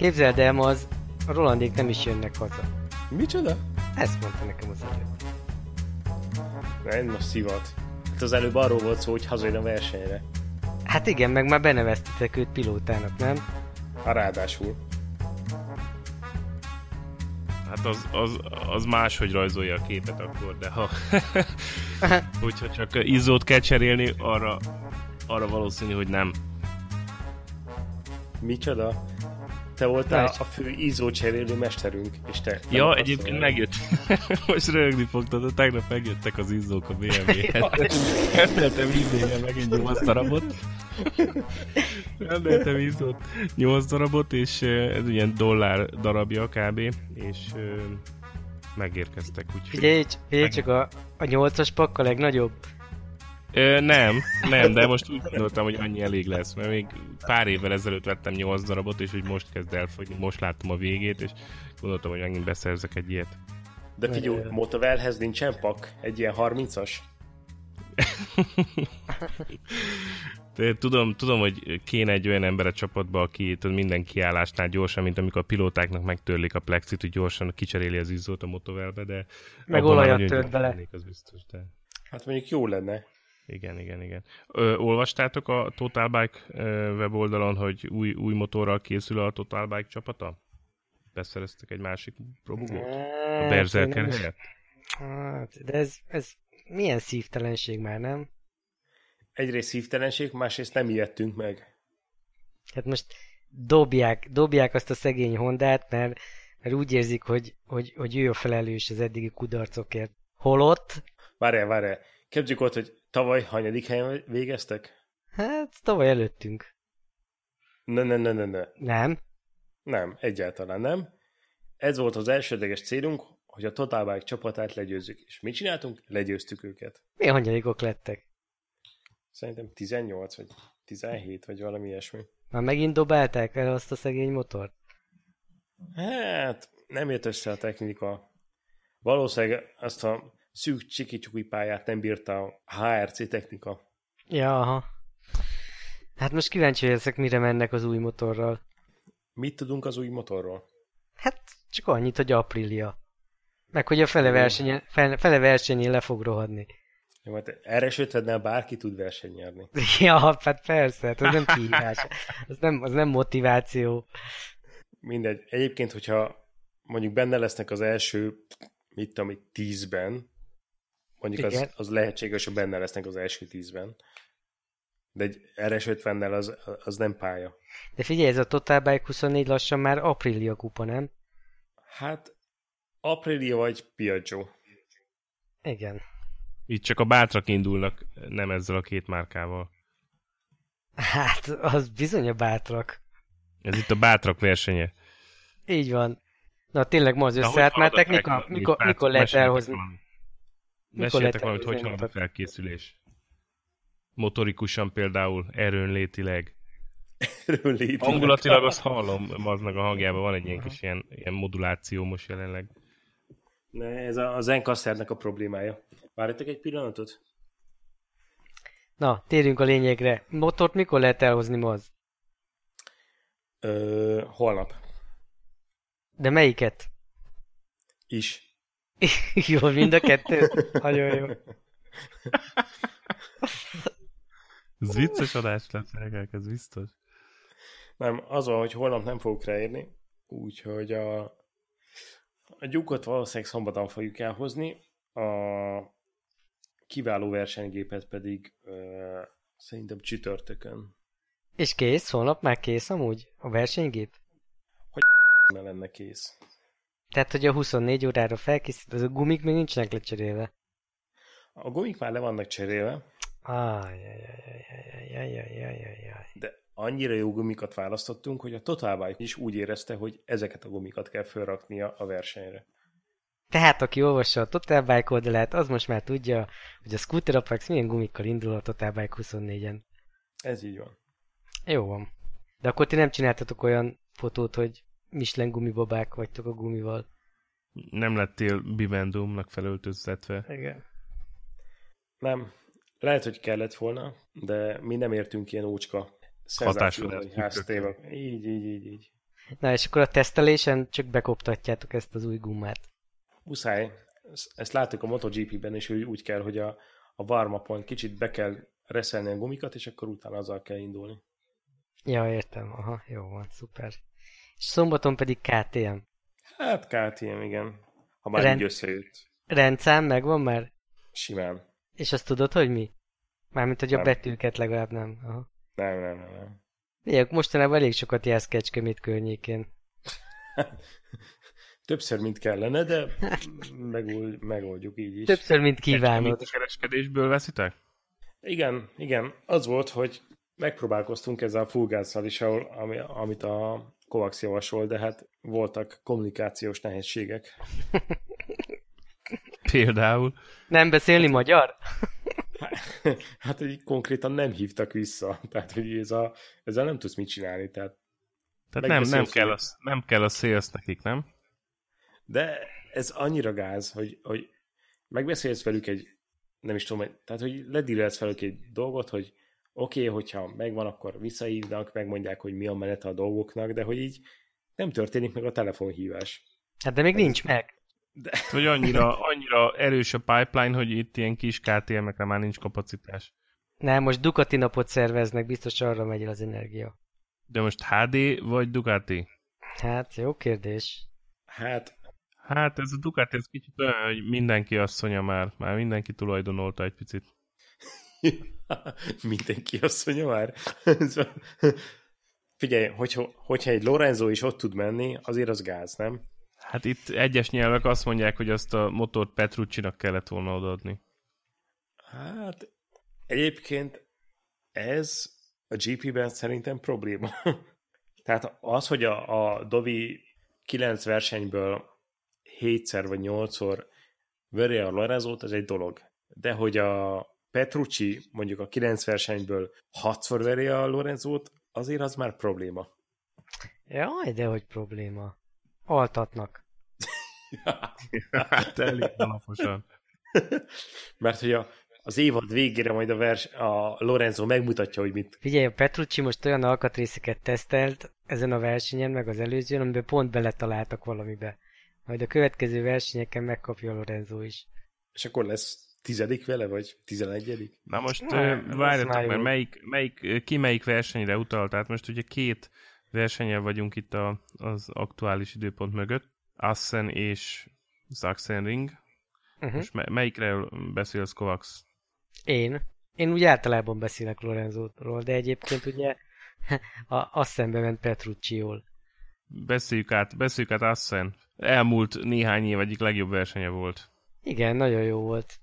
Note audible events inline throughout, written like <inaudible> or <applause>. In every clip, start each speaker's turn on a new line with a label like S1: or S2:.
S1: Képzeld el, ma az a Rolandék nem is jönnek haza.
S2: Micsoda?
S1: Ezt mondta nekem az előtt.
S2: Nem, most szivat. Hát az előbb arról volt szó, hogy hazajön a versenyre.
S1: Hát igen, meg már beneveztetek őt pilótának, nem?
S2: Ha ráadásul.
S3: Hát az, az, az máshogy rajzolja a képet akkor, de ha... <laughs> hogyha csak izzót kell cserélni, arra, arra valószínű, hogy nem.
S2: Micsoda? Te voltál a fő izzócserélő mesterünk, és te...
S3: Ja, egyébként megjött. <laughs> Most rögni fogtad, de tegnap megjöttek az izzók a BMW-hez. <laughs> Rendeltem idénre megint 8 darabot. Rendeltem izzót 8 darabot, és ez ilyen dollár darabja kb. És megérkeztek, úgyhogy...
S1: Figyelj, figyelj csak a, a 8-as pakk a legnagyobb.
S3: Ö, nem, nem, de most úgy gondoltam, hogy annyi elég lesz, mert még pár évvel ezelőtt vettem 8 darabot, és hogy most kezd elfogyni, most láttam a végét, és gondoltam, hogy megint beszerzek egy ilyet.
S2: De figyelj, Motovelhez nincsen pak? Egy ilyen 30-as?
S3: De tudom, tudom, hogy kéne egy olyan ember a csapatba, aki tudod, minden kiállásnál gyorsan, mint amikor a pilótáknak megtörlik a plexit, hogy gyorsan kicseréli az izzót a motovelbe, de...
S1: Meg olajat tört bele.
S3: Az biztos, de...
S2: Hát mondjuk jó lenne.
S3: Igen, igen, igen. Ö, olvastátok a Total Bike ö, weboldalon, hogy új, új motorral készül a Total Bike csapata? Beszereztek egy másik probugót? A Berserker helyett?
S1: Hát, de ez, ez milyen szívtelenség már, nem?
S2: Egyrészt szívtelenség, másrészt nem ijedtünk meg.
S1: Hát most dobják, dobják azt a szegény Hondát, mert, mert úgy érzik, hogy, hogy, hogy ő a felelős az eddigi kudarcokért. Holott...
S2: Várjál, várjál. Képzeljük ott, hogy tavaly hanyadik helyen végeztek?
S1: Hát, tavaly előttünk.
S2: Ne, ne, ne, ne, ne.
S1: Nem?
S2: Nem, egyáltalán nem. Ez volt az elsődleges célunk, hogy a Total Bike csapatát legyőzzük. És mit csináltunk? Legyőztük őket.
S1: Mi hanyadikok lettek?
S2: Szerintem 18 vagy 17 vagy valami ilyesmi.
S1: Már megint dobálták el azt a szegény motort?
S2: Hát, nem jött össze a technika. Valószínűleg azt a szűk csiki pályát nem bírta a HRC technika.
S1: Ja, aha. Hát most kíváncsi leszek, mire mennek az új motorral.
S2: Mit tudunk az új motorról?
S1: Hát csak annyit, hogy Aprilia. Meg hogy a fele, versenyen, fele, fele versenyén le fog rohadni.
S2: Jó, hát erre sötvednél bárki tud versenynyerni. <laughs>
S1: Ja, hát persze, hát az nem kihívás. Az nem, az nem motiváció.
S2: Mindegy. Egyébként, hogyha mondjuk benne lesznek az első, mit tudom, tízben, mondjuk az, az lehetséges, hogy benne lesznek az első tízben. De egy RS50-nel az, az nem pálya.
S1: De figyelj, ez a Total Bike 24 lassan már Aprilia kupa, nem?
S2: Hát Aprilia vagy Piaggio.
S1: Igen.
S3: Itt csak a bátrak indulnak, nem ezzel a két márkával.
S1: Hát, az bizony a bátrak.
S3: Ez itt a bátrak versenye.
S1: Így van. Na tényleg ma az összeállt már technika? Mikor, mikor lehet elhozni?
S3: Meséltek valamit, hogy halad a felkészülés. Motorikusan például, erőnlétileg. <laughs>
S2: Erőnlétileg.
S3: Hangulatilag azt <laughs> hallom, az meg a hangjában van egy ilyen kis ilyen, ilyen moduláció most jelenleg.
S2: Ne, ez a, a Zencasternek a problémája. Várjatok egy pillanatot?
S1: Na, térjünk a lényegre. Motort mikor lehet elhozni moz?
S2: Ö, holnap.
S1: De melyiket?
S2: Is. <laughs>
S1: jó, mind a kettő? Nagyon jó. <laughs>
S3: ez vicces adás lesz, ez biztos.
S2: Nem, az van, hogy holnap nem fogok ráérni, úgyhogy a, a gyukot valószínűleg szombaton fogjuk elhozni, a kiváló versenygépet pedig ö, szerintem csütörtökön.
S1: És kész? Holnap már kész amúgy? A versenygép?
S2: Hogy ne lenne kész.
S1: Tehát, hogy a 24 órára felkészít, az a gumik még nincsenek lecserélve.
S2: A gumik már le vannak cserélve. De annyira jó gumikat választottunk, hogy a Total Bike is úgy érezte, hogy ezeket a gumikat kell felraknia a versenyre.
S1: Tehát, aki olvassa a Total Bike oldalát, az most már tudja, hogy a Scooter Apex milyen gumikkal indul a Total Bike 24-en.
S2: Ez így van.
S1: Jó van. De akkor ti nem csináltatok olyan fotót, hogy Michelin gumibabák vagytok a gumival.
S3: Nem lettél Bibendumnak felöltöztetve.
S1: Igen.
S2: Nem. Lehet, hogy kellett volna, de mi nem értünk ilyen ócska
S3: hatású
S2: háztévek. Így, így, így, így.
S1: Na, és akkor a tesztelésen csak bekoptatjátok ezt az új gumát.
S2: Muszáj. Ezt láttuk a MotoGP-ben, és úgy kell, hogy a, a warm kicsit be kell reszelni a gumikat, és akkor utána azzal kell indulni.
S1: Ja, értem. Aha, jó van, szuper. És szombaton pedig KTM.
S2: Hát KTM, igen. Ha már Rend... így összejött.
S1: Rendszám megvan már?
S2: Simán.
S1: És azt tudod, hogy mi? Mármint, hogy nem. a betűket legalább nem. Aha.
S2: Nem, nem, nem. nem.
S1: Igen, mostanában elég sokat jársz Kecskemét környékén. <laughs>
S2: Többször, mint kellene, de megold, megoldjuk így is.
S1: Többször, mint kívánod.
S3: A kereskedésből veszitek?
S2: Igen, igen. Az volt, hogy megpróbálkoztunk ezzel a fullgázzal is, ahol, ami, amit a Kovacs javasol, de hát voltak kommunikációs nehézségek.
S3: Például?
S1: Nem beszélni hát, magyar? <laughs>
S2: hát, hogy konkrétan nem hívtak vissza. Tehát, hogy ez a, ezzel nem tudsz mit csinálni. Tehát,
S3: tehát nem, nem, kell a, nem kell a sales nekik, nem?
S2: De ez annyira gáz, hogy, hogy megbeszélsz velük egy, nem is tudom, tehát, hogy ledírelsz velük egy dolgot, hogy oké, okay, hogyha megvan, akkor visszahívnak, megmondják, hogy mi a menete a dolgoknak, de hogy így nem történik meg a telefonhívás.
S1: Hát de még Ez nincs meg.
S3: De... Hogy annyira, annyira erős a pipeline, hogy itt ilyen kis KTM-ekre már nincs kapacitás.
S1: Nem, most Ducati napot szerveznek, biztos arra megy az energia.
S3: De most HD vagy Ducati?
S1: Hát, jó kérdés.
S2: Hát...
S3: Hát ez a Ducati, ez kicsit olyan, hogy mindenki asszonya már, már mindenki tulajdonolta egy picit. <laughs>
S2: mindenki asszonya már? <laughs> Figyelj, hogyha, hogyha egy Lorenzo is ott tud menni, azért az gáz, nem?
S3: Hát itt egyes nyelvek azt mondják, hogy azt a motort Petrucci-nak kellett volna odaadni.
S2: Hát egyébként ez a GP-ben szerintem probléma. <laughs> Tehát az, hogy a, a Dovi 9 versenyből 7-szer vagy 8-szor veri a Lorenzót, ez egy dolog. De hogy a Petrucci mondjuk a 9 versenyből 6-szor veri a Lorenzót, azért az már probléma.
S1: Jaj, de hogy probléma. Altatnak.
S3: hát elég alaposan. <laughs>
S2: Mert hogy a, az évad végére majd a, vers, a Lorenzo megmutatja, hogy mit...
S1: Figyelj, a Petrucci most olyan alkatrészeket tesztelt ezen a versenyen, meg az előzőn, amiben pont beletaláltak valamibe. Majd a következő versenyeken megkapja a Lorenzo is.
S2: És akkor lesz tizedik vele, vagy tizenegyedik?
S3: Na most várjatok, mert melyik, melyik, ki melyik versenyre utalt? Tehát most ugye két versenyen vagyunk itt a, az aktuális időpont mögött. Assen és Sachsenring. Uh-huh. Most melyikre beszélsz, Kovacs?
S1: Én. Én úgy általában beszélek Lorenzóról, de egyébként ugye <laughs> a Assenbe ment Petrucci-jól.
S3: Beszéljük át, beszéljük át Assen. Elmúlt néhány év egyik legjobb versenye volt.
S1: Igen, nagyon jó volt.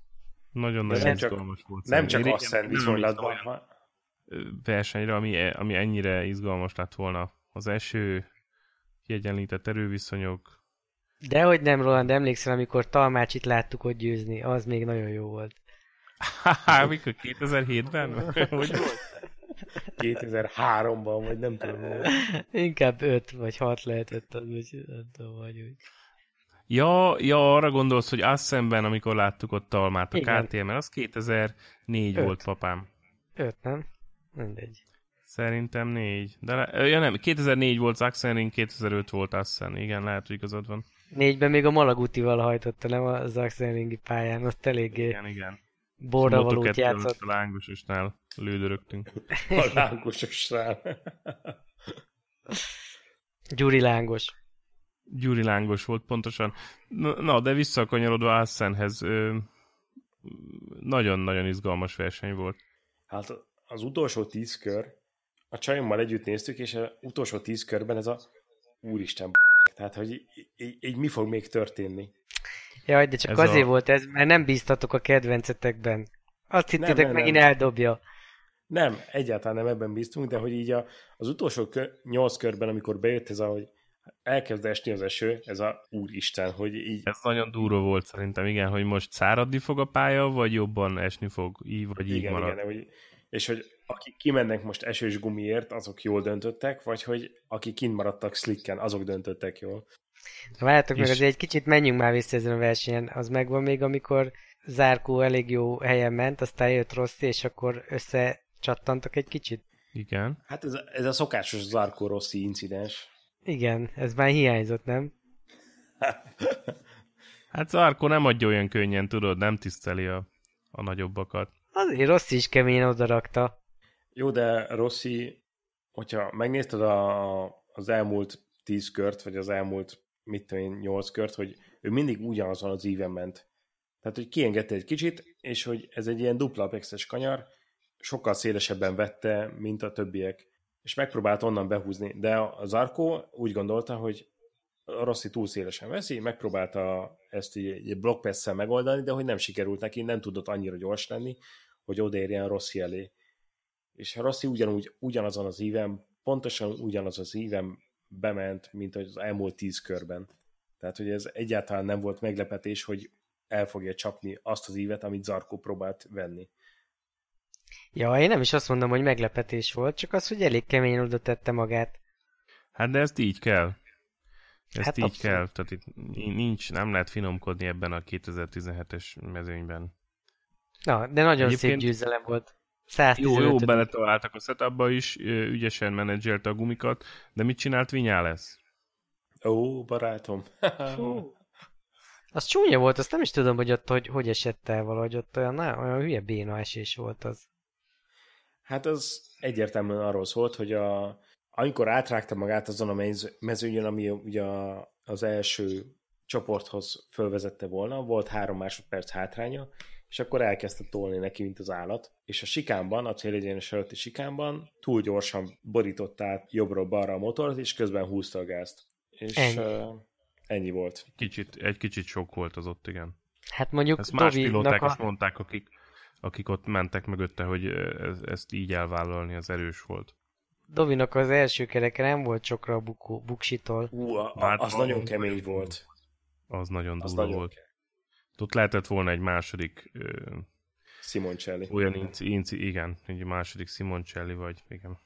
S3: Nagyon-nagyon izgalmas volt.
S2: Nem csak Assen viszonylatban.
S3: Versenyre, ami, ami ennyire izgalmas lett volna. Az eső, kiegyenlített erőviszonyok,
S1: Dehogy nem, Roland, emlékszel, amikor Talmácsit láttuk ott győzni, az még nagyon jó volt.
S3: Haha, mikor 2007-ben? <laughs> Hogy volt?
S2: 2003-ban, vagy nem tudom.
S1: Inkább 5 vagy 6 lehetett az, hogy nem tudom, vagy úgy.
S3: Ja, ja, arra gondolsz, hogy azt szemben, amikor láttuk ott Talmát a KTM-en, az 2004 öt. volt, papám.
S1: 5, nem? Mindegy.
S3: Szerintem 4. De le... ja nem, 2004 volt Axenring, 2005 volt Assen. Igen, lehet, hogy igazad van.
S1: Négyben még a Malagutival hajtotta, nem az Axenringi pályán, azt eléggé
S3: igen, igen.
S1: borra valót játszott.
S3: A lángososnál lődörögtünk.
S2: A lángososnál.
S1: Gyuri lángos.
S3: Gyuri lángos volt pontosan. Na, de visszakanyarodva Assenhez, nagyon-nagyon izgalmas verseny volt.
S2: Hát az utolsó tíz kör, a csajommal együtt néztük, és az utolsó tíz körben ez a úristen tehát, hogy így, így mi fog még történni?
S1: Jaj, de csak ez azért a... volt ez, mert nem bíztatok a kedvencetekben. Azt hittétek, nem, megint nem. eldobja.
S2: Nem, egyáltalán nem ebben bíztunk, de hogy így a, az utolsó kö, nyolc körben, amikor bejött ez a, hogy elkezd esni az eső, ez a úristen, hogy így...
S3: Ez nagyon durva volt szerintem, igen, hogy most száradni fog a pálya, vagy jobban esni fog, így vagy
S2: igen, így marad. Igen, hogy, és hogy akik kimennek most esős gumiért, azok jól döntöttek, vagy hogy akik kint maradtak slicken, azok döntöttek jól.
S1: Várjátok meg, azért egy kicsit menjünk már vissza ezen a versenyen. Az megvan még, amikor Zárkó elég jó helyen ment, aztán jött Rossi, és akkor összecsattantak egy kicsit?
S3: Igen.
S2: Hát ez, ez a szokásos Zárkó Rossi incidens.
S1: Igen, ez már hiányzott, nem? <laughs>
S3: hát Zarko nem adja olyan könnyen, tudod, nem tiszteli a, a nagyobbakat.
S1: Azért Rossi is kemény odarakta.
S2: Jó, de Rossi, hogyha megnézted a, az elmúlt tíz kört, vagy az elmúlt, mit tudom én, nyolc kört, hogy ő mindig ugyanazon az íven ment. Tehát, hogy kiengedte egy kicsit, és hogy ez egy ilyen dupla apexes kanyar, sokkal szélesebben vette, mint a többiek, és megpróbált onnan behúzni, de az Arko úgy gondolta, hogy a Rossi túl szélesen veszi, megpróbálta ezt egy, egy blokkpesszel megoldani, de hogy nem sikerült neki, nem tudott annyira gyors lenni, hogy odaérjen Rossi elé. És Rossi ugyanúgy, ugyanazon az íven, pontosan ugyanaz az íven bement, mint az elmúlt tíz körben. Tehát, hogy ez egyáltalán nem volt meglepetés, hogy el fogja csapni azt az ívet, amit Zarko próbált venni.
S1: Ja, én nem is azt mondom, hogy meglepetés volt, csak az, hogy elég keményen oda tette magát.
S3: Hát de ezt így kell. Ezt hát így abszolút. kell, tehát itt nincs, nem lehet finomkodni ebben a 2017-es mezőnyben.
S1: Na, de nagyon Egyébként... szép győzelem volt.
S3: 115. Jó, jó, beletaláltak a setupba is, ügyesen menedzselte a gumikat, de mit csinált lesz?
S2: Ó, barátom.
S1: az csúnya volt, azt nem is tudom, hogy ott hogy, hogy esett el valahogy, ott olyan, olyan hülye béna esés volt az.
S2: Hát az egyértelműen arról szólt, hogy a, amikor átrágta magát azon a mezőnyön, ami ugye az első csoporthoz fölvezette volna, volt három másodperc hátránya, és akkor elkezdte tolni neki, mint az állat, és a sikánban, a célegyenes előtti sikánban túl gyorsan borított át jobbra-balra a motort, és közben húzta a gázt. És ennyi, uh, ennyi volt.
S3: Kicsit, egy kicsit sok volt az ott, igen.
S1: Hát mondjuk
S3: Ezt más pilóták a... is mondták, akik, akik ott mentek mögötte, hogy ez, ezt így elvállalni, az erős volt.
S1: Dovinak az első kereke nem volt sokra a bukó, buksitól.
S2: Ú, a, a, hát az nagyon kemény volt.
S3: Az nagyon durva volt. Ke- ott lehetett volna egy második...
S2: Simoncelli.
S3: Olyan inci, inci, igen, egy második Simoncelli vagy, igen.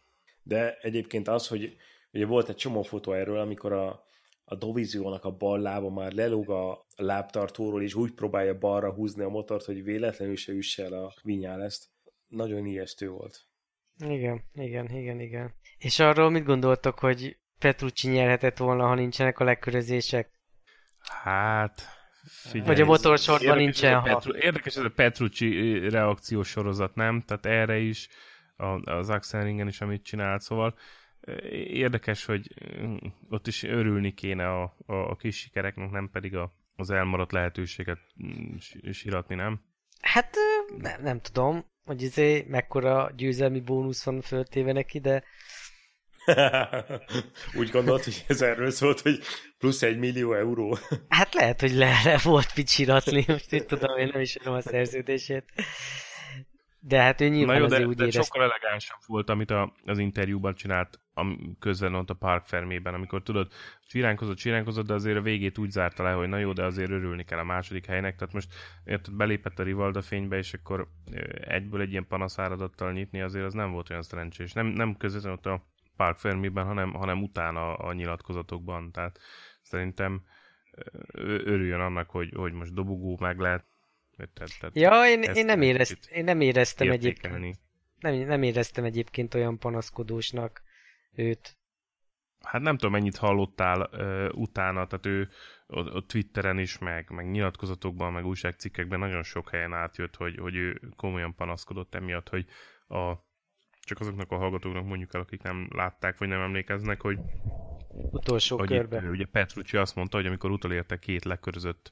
S2: De egyébként az, hogy ugye volt egy csomó fotó erről, amikor a, a Doviziónak a bal lába már lelóg a lábtartóról, és úgy próbálja balra húzni a motort, hogy véletlenül se üsse el a vinyál ezt. Nagyon ijesztő volt.
S1: Igen, igen, igen, igen. És arról mit gondoltok, hogy Petrucci nyerhetett volna, ha nincsenek a legkörözések?
S3: Hát,
S1: Figyelj, Vagy a motorsorban nincsen.
S3: Ez Petru- érdekes ez a Petrucci reakciós sorozat, nem? Tehát erre is, az Axelringen is, amit csinált, szóval érdekes, hogy ott is örülni kéne a, a, a kis sikereknek, nem pedig a, az elmaradt lehetőséget siratni, nem?
S1: Hát nem, nem tudom, hogy izé mekkora győzelmi bónusz van föltéve neki, de <laughs>
S2: Úgy gondolt, hogy ez erről szólt, hogy plusz egy millió euró. <laughs>
S1: Hát lehet, hogy le, le volt mit csiratni, <laughs> most én tudom, én nem is tudom a szerződését. De hát ő nyilván
S3: Na jó,
S1: de, úgy
S3: de érezt... sokkal elegánsabb volt, amit a, az interjúban csinált a, közben ott a Park Fermében, amikor tudod, csiránkozott, csiránkozott, de azért a végét úgy zárta le, hogy na jó, de azért örülni kell a második helynek, tehát most érted, belépett a Rivalda fénybe, és akkor egyből egy ilyen panaszáradattal nyitni, azért az nem volt olyan szerencsés. Nem, nem közvetlenül ott a Park Fermiben, hanem, hanem utána a nyilatkozatokban. Tehát szerintem örüljön annak, hogy, hogy most dobogó meg lehet.
S1: Tehát, tehát ja, én, én, nem érezt, én nem éreztem egyébként. Nem, nem éreztem egyébként olyan panaszkodósnak őt.
S3: Hát nem tudom, mennyit hallottál uh, utána, tehát ő a, a Twitteren is, meg, meg nyilatkozatokban, meg újságcikkekben nagyon sok helyen átjött, hogy, hogy ő komolyan panaszkodott emiatt, hogy a csak azoknak a hallgatóknak mondjuk el, akik nem látták, vagy nem emlékeznek, hogy
S1: utolsó hogy körbe.
S3: Itt, ugye Petrucci azt mondta, hogy amikor utolérte két lekörözött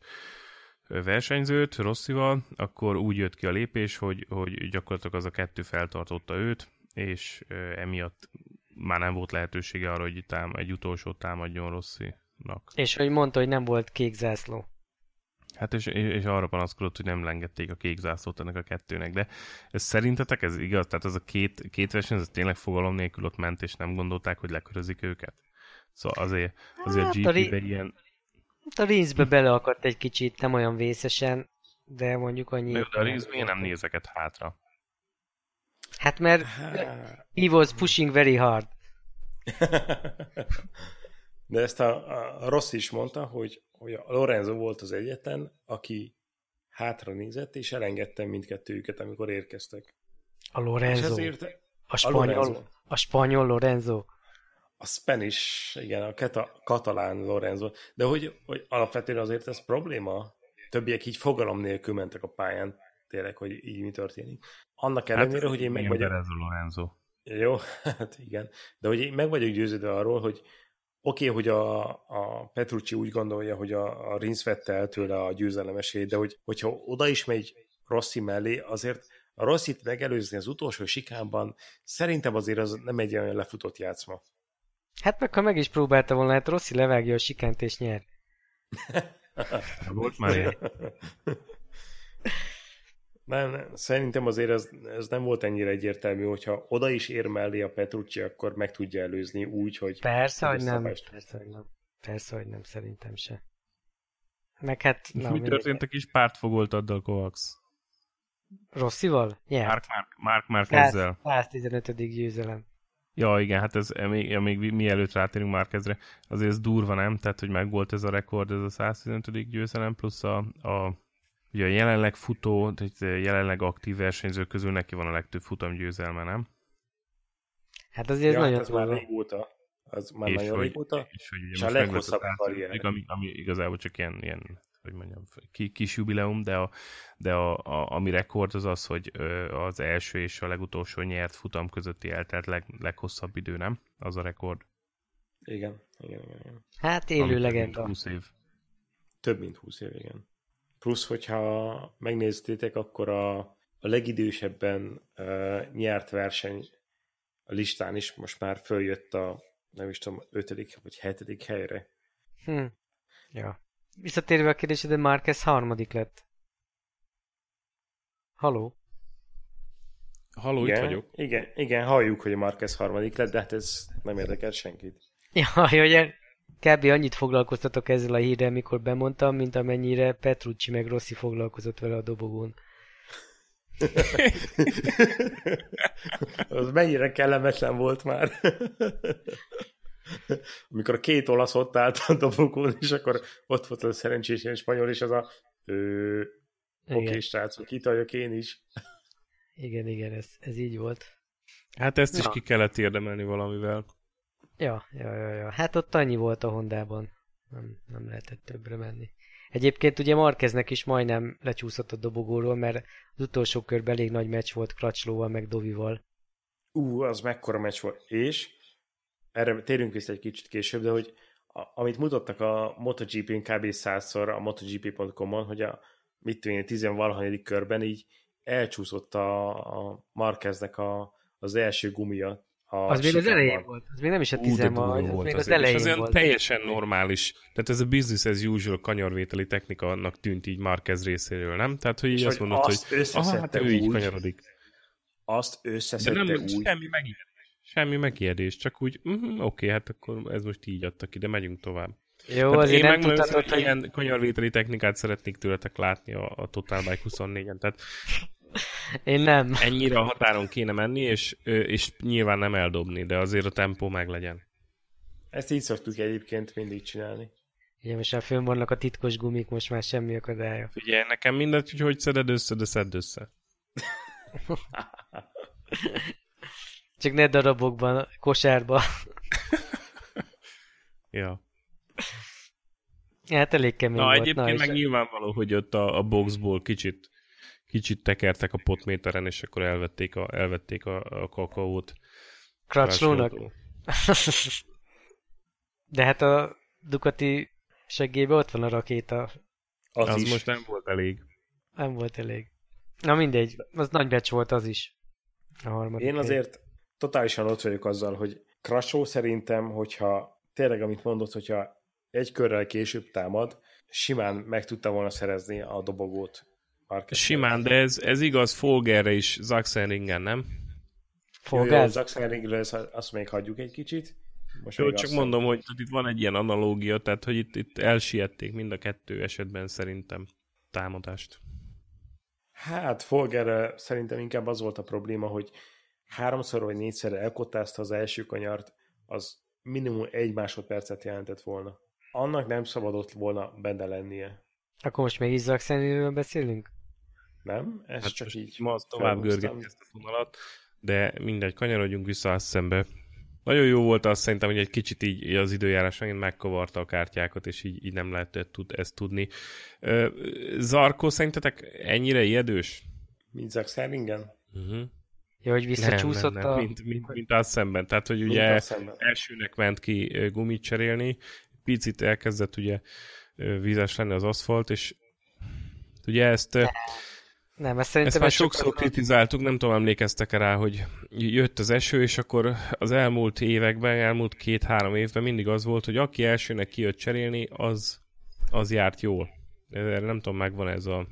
S3: versenyzőt Rosszival, akkor úgy jött ki a lépés, hogy, hogy gyakorlatilag az a kettő feltartotta őt, és emiatt már nem volt lehetősége arra, hogy tám- egy utolsó támadjon Rosszinak.
S1: És hogy mondta, hogy nem volt kék zászló.
S3: Hát és, és arra panaszkodott, hogy nem lengették a kék zászlót ennek a kettőnek, de ez szerintetek ez igaz? Tehát az a két, két verseny, ez tényleg fogalom nélkül ott ment, és nem gondolták, hogy lekörözik őket? Szóval azért, azért hát, a GP-be ilyen...
S1: Hát a Rinzbe beleakadt egy kicsit, nem olyan vészesen, de mondjuk annyi... De,
S3: de a Rinz miért nem nézeket hátra?
S1: Hát mert he was pushing very hard. <laughs>
S2: De ezt a, a Rossi is mondta, hogy hogy a Lorenzo volt az egyetlen, aki hátra nézett, és elengedte mindkettőjüket, amikor érkeztek.
S1: A Lorenzo. ezért, a, spanyol, a, Lorenzo. a spanyol Lorenzo.
S2: A Spanish, igen, a kata, katalán Lorenzo. De hogy, hogy alapvetően azért ez probléma? Többiek így fogalom nélkül mentek a pályán, tényleg, hogy így mi történik. Annak hát, ellenére, hát, hogy én meg vagyok...
S3: Lorenzo.
S2: Jó, <laughs> hát igen. De hogy én meg vagyok győződve arról, hogy oké, okay, hogy a, a Petrucci úgy gondolja, hogy a, a Rinsz vette el tőle a győzelem esélyt, de hogy, hogyha oda is megy Rossi mellé, azért a Rossit megelőzni az utolsó sikánban szerintem azért az nem egy olyan lefutott játszma.
S1: Hát meg ha meg is próbálta volna, hát Rossi levágja a sikánt és nyer. <laughs>
S3: Volt már ilyen. <laughs>
S2: Nem, nem, szerintem azért ez, ez nem volt ennyire egyértelmű, hogyha oda is ér mellé a Petrucci, akkor meg tudja előzni úgy, hogy...
S1: Persze, hogy nem. Persze, hogy nem. Persze, hogy nem, szerintem se. Meg hát...
S3: Na, mi történt a kis pártfogoltaddal, Kovacs?
S1: Rosszival?
S3: Nyert. Mark, Mark, Mark Mark ezzel.
S1: 115. győzelem.
S3: Ja, igen, hát ez még, ja, még mielőtt rátérünk Márkezre, azért ez durva, nem? Tehát, hogy megvolt ez a rekord, ez a 115. győzelem, plusz a, a Ugye a jelenleg futó, tehát jelenleg aktív versenyző közül neki van a legtöbb futam győzelme, nem?
S1: Hát azért ja, nagyon
S2: ez már régóta. Az már és nagyon hogy, régóta.
S3: És, hogy ugye és a leghosszabb karrier. Ami, ami igazából csak ilyen, ilyen hogy mondjam, kis jubileum, de, a, de a, a, ami rekord az az, hogy az első és a legutolsó nyert futam közötti eltelt leg, leghosszabb idő, nem? Az a rekord.
S2: Igen, igen, igen.
S1: Hát élő legenda.
S3: 20 év.
S2: Több mint 20 év, igen. Plusz, hogyha megnéztétek, akkor a, a legidősebben uh, nyert verseny a listán is most már följött a, nem is tudom, ötödik vagy hetedik helyre.
S1: Hm. Ja. Visszatérve a kérdésedre, Márquez harmadik lett. Haló?
S3: Haló, igen, itt vagyok.
S2: Igen, igen, halljuk, hogy a Márquez harmadik lett, de hát ez nem érdekel senkit. <laughs>
S1: Ja, hogy kb. annyit foglalkoztatok ezzel a hírrel, mikor bemondtam, mint amennyire Petrucci meg Rossi foglalkozott vele a dobogón. <laughs>
S2: Az mennyire kellemetlen volt már. <laughs> Amikor a két olasz ott állt a dobogón, és akkor ott volt a szerencsés ilyen spanyol, és az a oké, okay, srácok, itt vagyok én is.
S1: Igen, igen, ez, ez így volt.
S3: Hát ezt is ki kellett érdemelni valamivel.
S1: Ja, ja, ja, ja. Hát ott annyi volt a Hondában. Nem, nem lehetett többre menni. Egyébként ugye Markeznek is majdnem lecsúszott a dobogóról, mert az utolsó körben elég nagy meccs volt Kracslóval meg Dovival.
S2: Ú, az mekkora meccs volt. És erre térünk vissza egy kicsit később, de hogy a, amit mutattak a MotoGP-n kb. százszor a MotoGP.com-on, hogy a mit tudom én, tizenvalahanyadik körben így elcsúszott a, a Marqueznek a, az első gumia
S1: az még az elején volt, az még nem is a tizen van, az még az elején
S3: az
S1: volt.
S3: teljesen normális. Tehát ez a business as usual kanyarvételi technika annak tűnt így Marquez részéről, nem? Tehát, hogy így azt mondod, hogy aha, hát ő így kanyarodik.
S2: Azt összeszedte
S3: de nem,
S2: úgy.
S3: Semmi megijedés. Semmi megijedés, csak úgy, uh-huh, oké, okay, hát akkor ez most így adta ki, de megyünk tovább.
S1: Jó, tehát azért én nem tudtad,
S3: hogy... Ilyen kanyarvételi technikát szeretnék tőletek látni a, a Total Bike 24-en, tehát
S1: én nem.
S3: Ennyire a határon kéne menni, és, és nyilván nem eldobni, de azért a tempó meg legyen.
S2: Ezt így szoktuk egyébként mindig csinálni.
S1: Igen, most már fönn vannak a titkos gumik, most már semmi akadálya.
S3: Figyelj, nekem mindegy, hogy hogy szeded össze, de szedd össze. <laughs>
S1: Csak ne darabokban, kosárba. <laughs>
S3: ja.
S1: Hát elég kemény
S3: Na,
S1: volt.
S3: egyébként Na, meg nyilvánvaló, hogy ott a, a boxból kicsit kicsit tekertek a potméteren, és akkor elvették a, elvették a, a kakaót.
S1: Crutchlónak? <laughs> De hát a Ducati seggébe ott van a rakéta.
S3: Az, az is. most nem volt elég.
S1: Nem volt elég. Na mindegy, az nagy becs volt az is. A harmadik
S2: Én azért hely. totálisan ott vagyok azzal, hogy Crasho szerintem, hogyha tényleg amit mondott, hogyha egy körrel később támad, simán meg tudta volna szerezni a dobogót
S3: Market Simán, de ez, ez igaz Folgerre is, Zaxenringen, nem?
S2: Folger? Zaxenringről azt még hagyjuk egy kicsit.
S3: Most Jó, csak mondom, hogy itt van egy ilyen analógia, tehát hogy itt, itt elsiették mind a kettő esetben szerintem támadást.
S2: Hát Folgerre szerintem inkább az volt a probléma, hogy háromszor vagy négyszer elkotázta az első kanyart, az minimum egy másodpercet jelentett volna. Annak nem szabadott volna benne lennie.
S1: Akkor most még Izzak beszélünk?
S2: Nem? Ez hát csak így
S3: Ma tovább görgetni ezt a fonalat, de mindegy, kanyarodjunk vissza a szembe. Nagyon jó volt az szerintem, hogy egy kicsit így az időjárás megint megkavarta a kártyákat, és így, így nem lehetett tud, ezt tudni. Zarko szerintetek ennyire ijedős?
S2: Mint Zack Serringen?
S1: Uh-huh. Ja, hogy visszacsúszott nem, nem, nem.
S3: a... Mint, mint, mint az szemben. Tehát, hogy ugye elsőnek ment ki gumit cserélni, picit elkezdett ugye vízes lenni az aszfalt, és ugye ezt...
S1: Nem, ezt szerintem...
S3: Ezt már sokszor kritizáltuk, nem tudom, emlékeztek rá, hogy jött az eső, és akkor az elmúlt években, elmúlt két-három évben mindig az volt, hogy aki elsőnek kijött cserélni, az, az járt jól. Erre nem tudom, megvan ez a...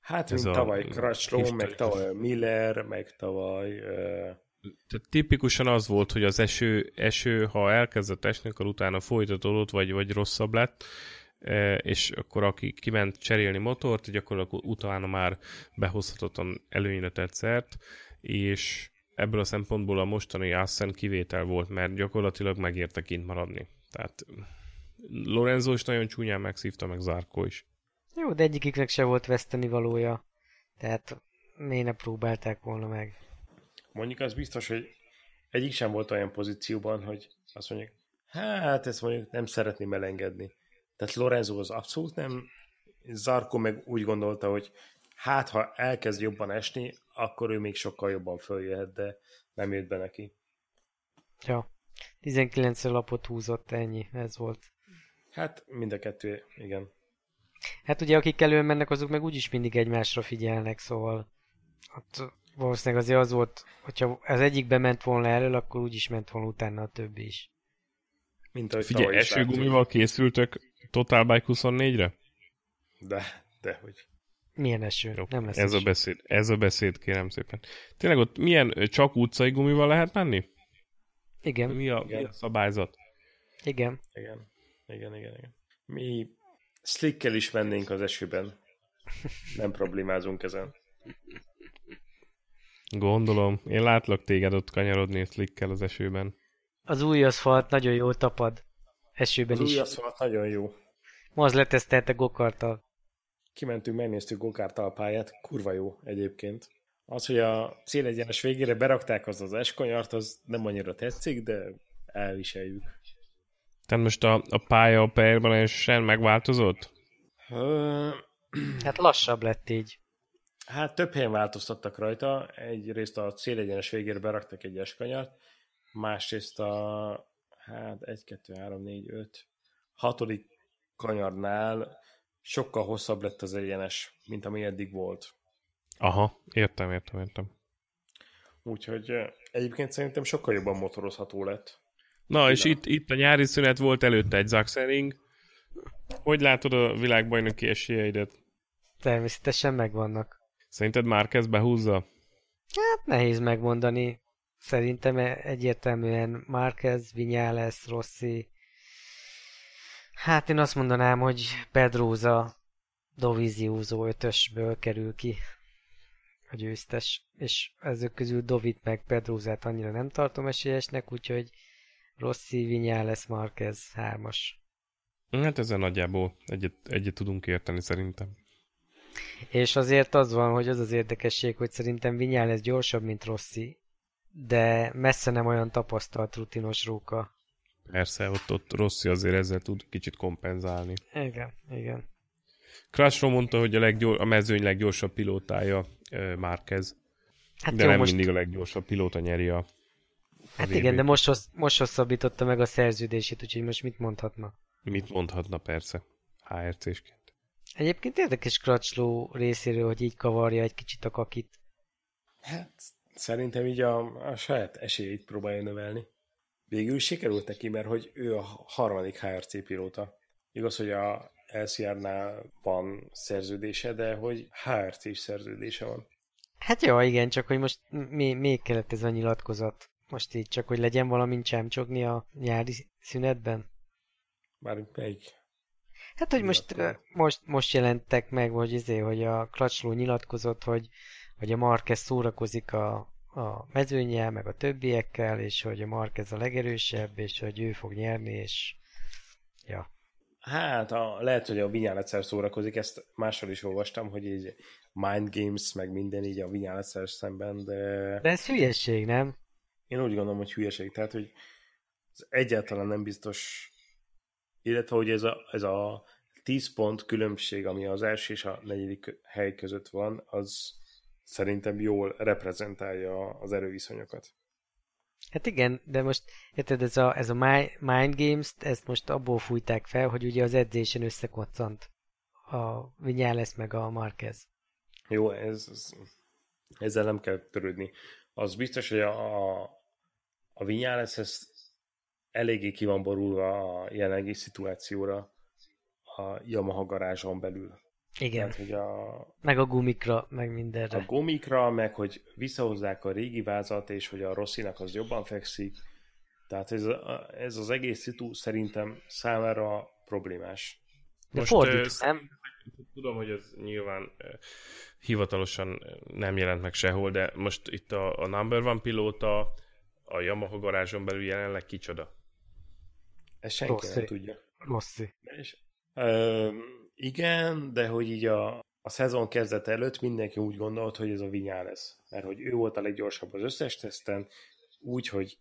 S2: Hát, ez mint a tavaly Crutchlow, meg tavaly Miller, meg tavaly... Uh...
S3: Tehát tipikusan az volt, hogy az eső, eső ha elkezdett esni, akkor utána folytatódott, vagy, vagy rosszabb lett, és akkor aki kiment cserélni motort, gyakorlatilag utána már behozhatatlan előnyre szert, és ebből a szempontból a mostani Assen kivétel volt, mert gyakorlatilag megérte kint maradni. Tehát Lorenzo is nagyon csúnyán megszívta, meg Zárkó is.
S1: Jó, de egyiküknek se volt veszteni valója. Tehát miért ne próbálták volna meg?
S2: Mondjuk az biztos, hogy egyik sem volt olyan pozícióban, hogy azt mondjuk, hát ezt mondjuk nem szeretném elengedni. Tehát Lorenzo az abszolút nem, Zarko meg úgy gondolta, hogy hát ha elkezd jobban esni, akkor ő még sokkal jobban följöhet, de nem jött be neki.
S1: Ja, 19 lapot húzott, ennyi, ez volt.
S2: Hát mind a kettő, igen.
S1: Hát ugye akik előn mennek, azok meg úgyis mindig egymásra figyelnek, szóval hát valószínűleg azért az volt, hogyha az egyik bement volna elől, akkor úgyis ment volna utána a többi is.
S3: Mint ahogy Figyelj, esőgumival készültök Total Bike 24-re?
S2: De, de hogy.
S1: Milyen eső?
S3: Jó, nem lesz ez eső. a beszéd, ez a beszéd, kérem szépen. Tényleg ott milyen csak utcai gumival lehet menni?
S1: Igen.
S3: Mi a, igen. Mi a szabályzat?
S1: Igen.
S2: Igen. Igen, igen, igen. Mi slickkel is mennénk az esőben. Nem problémázunk ezen.
S3: Gondolom. Én látlak téged ott kanyarodni slickkel az esőben.
S1: Az új aszfalt nagyon jól tapad. Esőben
S2: az
S1: is.
S2: új aszfalt nagyon jó.
S1: Az letesztelte gokarttal.
S2: Kimentünk, megnéztük gokártal pályát, kurva jó egyébként. Az, hogy a célegyenes végére berakták az az eskonyart, az nem annyira tetszik, de elviseljük.
S3: Tehát most a, a pálya a permanensen megváltozott?
S1: Hát lassabb lett így.
S2: Hát több helyen változtattak rajta. Egyrészt a célegyenes végére beraktak egy eskanyart, másrészt a hát 1, 2, 3, 4, 5, hatodik kanyarnál sokkal hosszabb lett az egyenes, mint ami eddig volt.
S3: Aha, értem, értem, értem.
S2: Úgyhogy egyébként szerintem sokkal jobban motorozható lett.
S3: Na, és itt, itt a nyári szünet volt előtte egy Zaxering. Hogy látod a világbajnoki esélyeidet?
S1: Természetesen megvannak.
S3: Szerinted már kezd behúzza?
S1: Hát nehéz megmondani. Szerintem egyértelműen Márquez, Vinyales, Rossi. Hát én azt mondanám, hogy Pedroza Doviziózó ötösből kerül ki a győztes, és ezek közül Dovit meg Pedrózát annyira nem tartom esélyesnek, úgyhogy Rossi, Vinyales, Márquez, hármas.
S3: Hát ezzel nagyjából egyet, egyet tudunk érteni szerintem.
S1: És azért az van, hogy az az érdekesség, hogy szerintem Vinyales gyorsabb, mint Rossi, de messze nem olyan tapasztalt rutinos róka.
S3: Persze, ott, ott Rossi azért ezzel tud kicsit kompenzálni.
S1: Igen, igen.
S3: Crashról mondta, hogy a, leggyor, a mezőny leggyorsabb pilótája Márquez. Hát de jó, nem most... mindig a leggyorsabb pilóta nyeri a
S1: Hát igen, de most, hossz, most hosszabbította meg a szerződését, úgyhogy most mit mondhatna?
S3: Mit mondhatna, persze, HRC-sként.
S1: Egyébként érdekes Crutchlow részéről, hogy így kavarja egy kicsit a kakit.
S2: Hát Szerintem így a, a saját esélyeit próbálja növelni. Végül sikerült neki, mert hogy ő a harmadik HRC pilóta. Igaz, hogy a LCR-nál van szerződése, de hogy HRC is szerződése van.
S1: Hát jó, igen, csak hogy most mi, még kellett ez a nyilatkozat. Most így csak, hogy legyen valamint csámcsogni a nyári szünetben?
S2: Mármint melyik?
S1: Hát, hogy most, most, most jelentek meg, hogy izé, hogy a Klacsló nyilatkozott, hogy hogy a Marquez szórakozik a, a mezőnyel, meg a többiekkel, és hogy a Marquez a legerősebb, és hogy ő fog nyerni, és ja.
S2: Hát, a, lehet, hogy a Vinyál egyszer szórakozik, ezt máshol is olvastam, hogy így mind games, meg minden így a Vinyál egyszer szemben, de...
S1: De ez hülyeség, nem?
S2: Én úgy gondolom, hogy hülyeség. Tehát, hogy ez egyáltalán nem biztos, illetve, hogy ez a, ez a 10 pont különbség, ami az első és a negyedik hely között van, az szerintem jól reprezentálja az erőviszonyokat.
S1: Hát igen, de most érted, ez a, ez a Mind Games, ezt most abból fújták fel, hogy ugye az edzésen összekoccant a Vinyales meg a Marquez.
S2: Jó, ez, ez, ezzel nem kell törődni. Az biztos, hogy a, a Vinyales ez eléggé ki van borulva a jelenlegi szituációra a Yamaha garázson belül.
S1: Igen. Tehát, hogy a, meg a gumikra, meg mindenre.
S2: A gumikra, meg hogy visszahozzák a régi vázat, és hogy a Rosszinak az jobban fekszik. Tehát ez, a, ez az egész szitu szerintem számára problémás.
S1: De Most, fordít, uh, nem?
S3: Tudom, hogy ez nyilván hivatalosan nem jelent meg sehol, de most itt a, a number one pilóta a Yamaha garázson belül jelenleg kicsoda?
S2: Ez senki Rossi. nem tudja.
S1: Rossi.
S2: És, uh, igen, de hogy így a, a szezon kezdet előtt mindenki úgy gondolt, hogy ez a Vinyá lesz. Mert hogy ő volt a leggyorsabb az összes teszten, úgy, hogy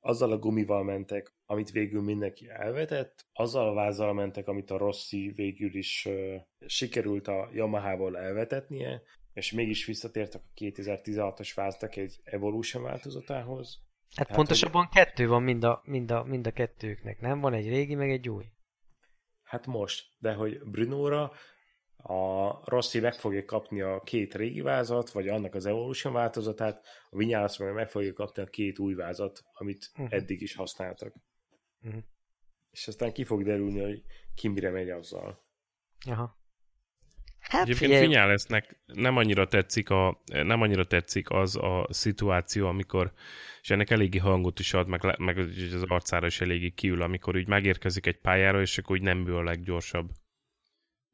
S2: azzal a gumival mentek, amit végül mindenki elvetett, azzal a vázzal mentek, amit a Rossi végül is uh, sikerült a Yamaha-ból elvetetnie, és mégis visszatértek a 2016-os váztak egy Evolution változatához.
S1: Hát, hát pontosabban hogy... kettő van mind a, mind, a, mind a kettőknek, nem? Van egy régi, meg egy új.
S2: Hát most, de hogy Brunóra a Rossi meg fogja kapni a két régi vázat, vagy annak az Evolution változatát, a Vinyálasz meg meg fogja kapni a két új vázat, amit uh-huh. eddig is használtak. Uh-huh. És aztán ki fog derülni, hogy ki mire megy azzal.
S1: Aha.
S3: Hát Egyébként figyelj... Vinyálesznek nem annyira tetszik, a, nem annyira tetszik az a szituáció, amikor, és ennek eléggé hangot is ad, meg, meg az arcára is eléggé kiül, amikor úgy megérkezik egy pályára, és akkor úgy nem ő a leggyorsabb.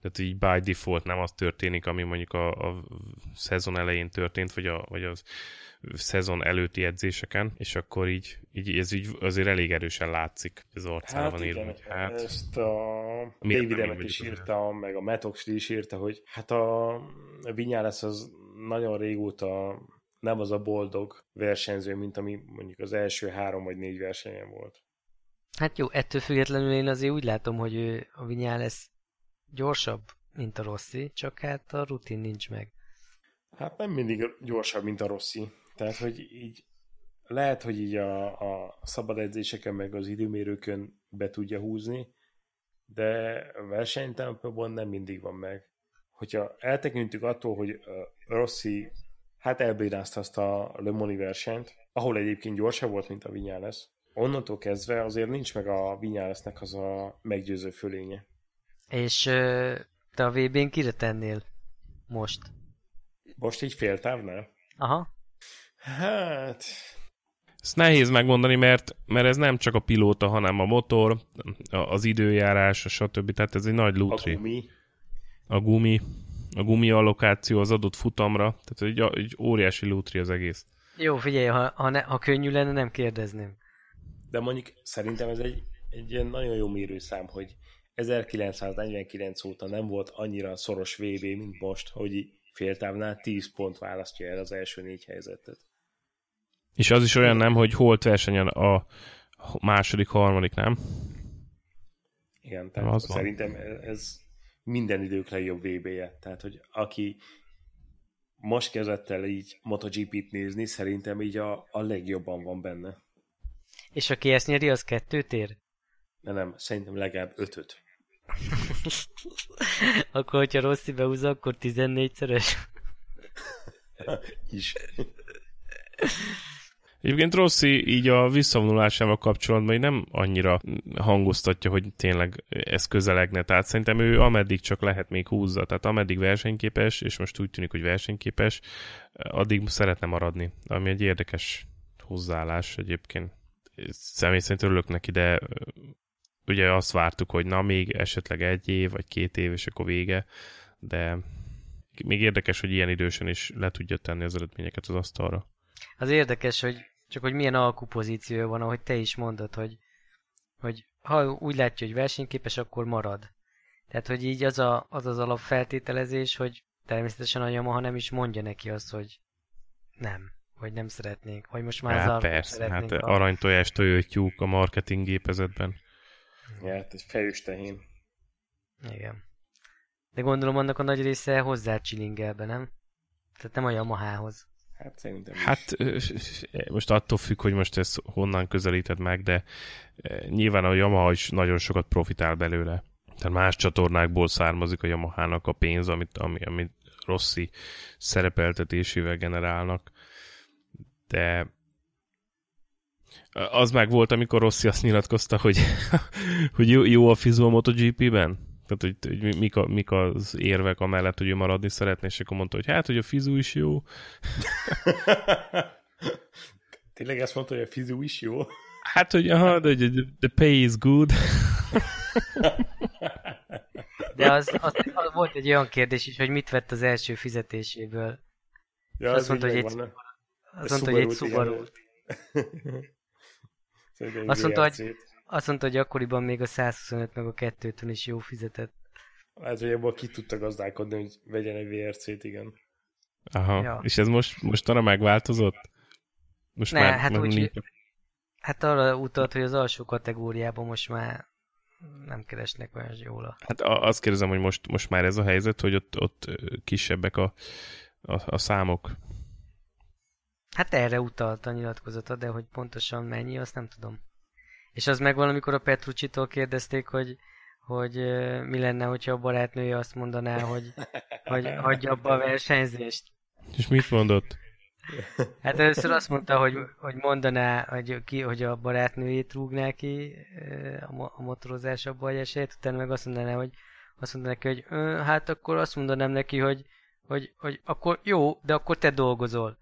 S3: Tehát így by default nem az történik, ami mondjuk a, a szezon elején történt, vagy, a, vagy az szezon előtti edzéseken, és akkor így, így ez így azért elég erősen látszik, az arcára hát van írva. Igen,
S2: hát, ezt a David Emmet is írta, meg a Metox is írta, hogy hát a Vinyales az nagyon régóta nem az a boldog versenyző, mint ami mondjuk az első három vagy négy versenyen volt.
S1: Hát jó, ettől függetlenül én azért úgy látom, hogy ő, a Vinyales gyorsabb, mint a Rossi, csak hát a rutin nincs meg.
S2: Hát nem mindig gyorsabb, mint a Rossi. Tehát, hogy így lehet, hogy így a, a szabad edzéseken meg az időmérőkön be tudja húzni, de versenytempóban nem mindig van meg. Hogyha eltekintünk attól, hogy Rossi hát elbírázta azt a Le Mani versenyt, ahol egyébként gyorsabb volt, mint a Vinyales, onnantól kezdve azért nincs meg a Vinyalesnek az a meggyőző fölénye.
S1: És te a VB-n kire tennél most?
S2: Most így féltávnál?
S1: Aha.
S2: Hát...
S3: Ezt nehéz megmondani, mert, mert ez nem csak a pilóta, hanem a motor, az időjárás, a stb. Tehát ez egy nagy lútri.
S2: A gumi.
S3: A gumi. A gumi allokáció az adott futamra. Tehát egy, egy óriási lútri az egész.
S1: Jó, figyelj, ha, ha, ne, ha könnyű lenne, nem kérdezném.
S2: De mondjuk szerintem ez egy, egy ilyen nagyon jó mérőszám, hogy 1949 óta nem volt annyira szoros VB, mint most, hogy féltávnál 10 pont választja el az első négy helyzetet.
S3: És az is olyan nem, hogy holt versenyen a második, harmadik, nem?
S2: Igen, tehát az szerintem ez minden idők legjobb VB-je. Tehát, hogy aki most kezdett el így MotoGP-t nézni, szerintem így a, a legjobban van benne.
S1: És aki ezt nyeri, az kettőt ér?
S2: De nem, szerintem legalább ötöt. <laughs>
S1: akkor, hogyha Rossi behúzza, akkor 14-szeres. <laughs>
S2: Is.
S3: Egyébként Rossi így a visszavonulásával kapcsolatban nem annyira hangoztatja, hogy tényleg ez közelegne. Tehát szerintem ő ameddig csak lehet még húzza. Tehát ameddig versenyképes, és most úgy tűnik, hogy versenyképes, addig szeretne maradni. Ami egy érdekes hozzáállás egyébként. Személy szerint örülök neki, de ugye azt vártuk, hogy na még esetleg egy év, vagy két év, és akkor vége, de még érdekes, hogy ilyen idősen is le tudja tenni az eredményeket az asztalra.
S1: Az érdekes, hogy csak hogy milyen alkupozíció van, ahogy te is mondod, hogy, hogy ha úgy látja, hogy versenyképes, akkor marad. Tehát, hogy így az a, az, az alapfeltételezés, hogy természetesen a Yamaha nem is mondja neki azt, hogy nem, vagy nem szeretnénk, vagy most már
S3: hát persze, hát a... aranytojást tojotjuk a marketing gépezetben.
S2: Ja, hát egy fejős tehén.
S1: Igen. De gondolom annak a nagy része hozzá csilingel be, nem? Tehát nem a Yamahához.
S2: Hát szerintem
S3: Hát most attól függ, hogy most ezt honnan közelíted meg, de nyilván a Yamaha is nagyon sokat profitál belőle. Tehát más csatornákból származik a Yamahának a pénz, amit, ami, amit Rossi szerepeltetésével generálnak. De az meg volt, amikor Rossi azt nyilatkozta, hogy, <laughs> hogy jó, jó a fizu a MotoGP-ben? Tehát, hogy, hogy mik, a, mik az érvek amellett, hogy ő maradni szeretné, és akkor mondta, hogy hát, hogy a fizu is jó. <laughs>
S2: Tényleg ezt mondta, hogy a fizu is jó?
S3: Hát, hogy aha, de hogy the pay is good.
S1: De az, az, az, volt egy olyan kérdés is, hogy mit vett az első fizetéséből. Ja, azt mondta, hogy egy, azt mondta, hogy egy Subaru. Azt mondta, hogy azt mondta, hogy akkoriban még a 125 meg a 2 is jó fizetett.
S2: Hát, hogy ebből ki tudta gazdálkodni, hogy vegyen egy VRC-t, igen.
S3: Aha, ja. és ez most, most arra megváltozott?
S1: Most ne, már, hát úgy, nincs... hát arra utalt, hogy az alsó kategóriában most már nem keresnek olyan jól.
S3: Hát azt kérdezem, hogy most, most már ez a helyzet, hogy ott, ott kisebbek a, a, a számok.
S1: Hát erre utalt a nyilatkozata, de hogy pontosan mennyi, azt nem tudom. És az meg valamikor a Petrucci-tól kérdezték, hogy, hogy mi lenne, hogyha a barátnője azt mondaná, hogy, hogy hagyja abba a versenyzést.
S3: És mit mondott?
S1: Hát először azt mondta, hogy, hogy mondaná, hogy, ki, hogy a barátnőjét rúgná ki a, a motorozás abba a esélyt, utána meg azt mondaná, hogy azt mondaná neki, hogy hát akkor azt mondanám neki, hogy, hogy, hogy akkor jó, de akkor te dolgozol.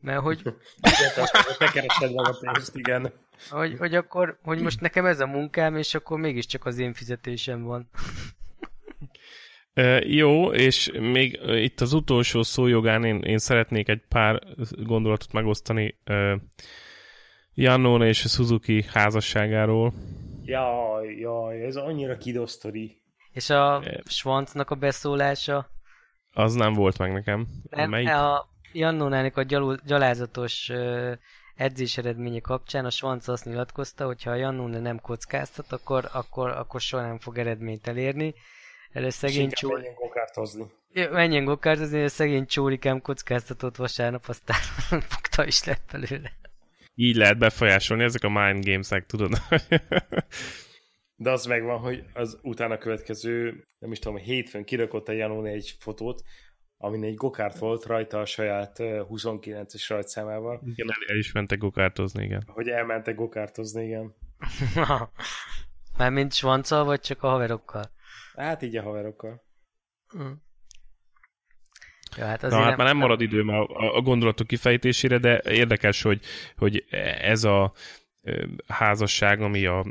S1: Mert hogy...
S2: Te keresed meg a pénzt, igen.
S1: Hogy, hogy akkor, hogy most nekem ez a munkám, és akkor mégiscsak az én fizetésem van. <laughs>
S3: E, jó, és még itt az utolsó szójogán én, én szeretnék egy pár gondolatot megosztani e, Jannone és a Suzuki házasságáról.
S2: Jaj, jaj, ez annyira kidosztori.
S1: És a e, Schwanznak a beszólása?
S3: Az nem volt meg nekem.
S1: Nem, Melyik? a Jannónának a gyalul, gyalázatos edzés eredménye kapcsán a Svanc azt nyilatkozta, hogy ha a Jannóna nem kockáztat, akkor, akkor, akkor soha nem fog eredményt elérni. Erre szegény
S2: csóri... Menjen gokártozni.
S1: Menjen gokártozni, a szegény csórikám kockáztatott vasárnap, aztán <laughs> fogta is lett belőle.
S3: Így lehet befolyásolni ezek a mind games-ek, tudod? <laughs>
S2: De az megvan, hogy az utána következő, nem is tudom, hétfőn kirakott a Janone egy fotót, amin egy gokárt volt rajta a saját 29-es rajtszámával.
S3: Igen, el, el is mentek gokártozni, igen.
S2: Hogy elmentek gokártozni, igen. <laughs>
S1: Már mint svanccal, vagy csak a haverokkal?
S2: Hát így a haverokkal. Hm.
S3: Ja, hát Na, hát nem, már nem marad idő már a, a gondolatok kifejtésére, de érdekes, hogy, hogy ez a házasság, ami a,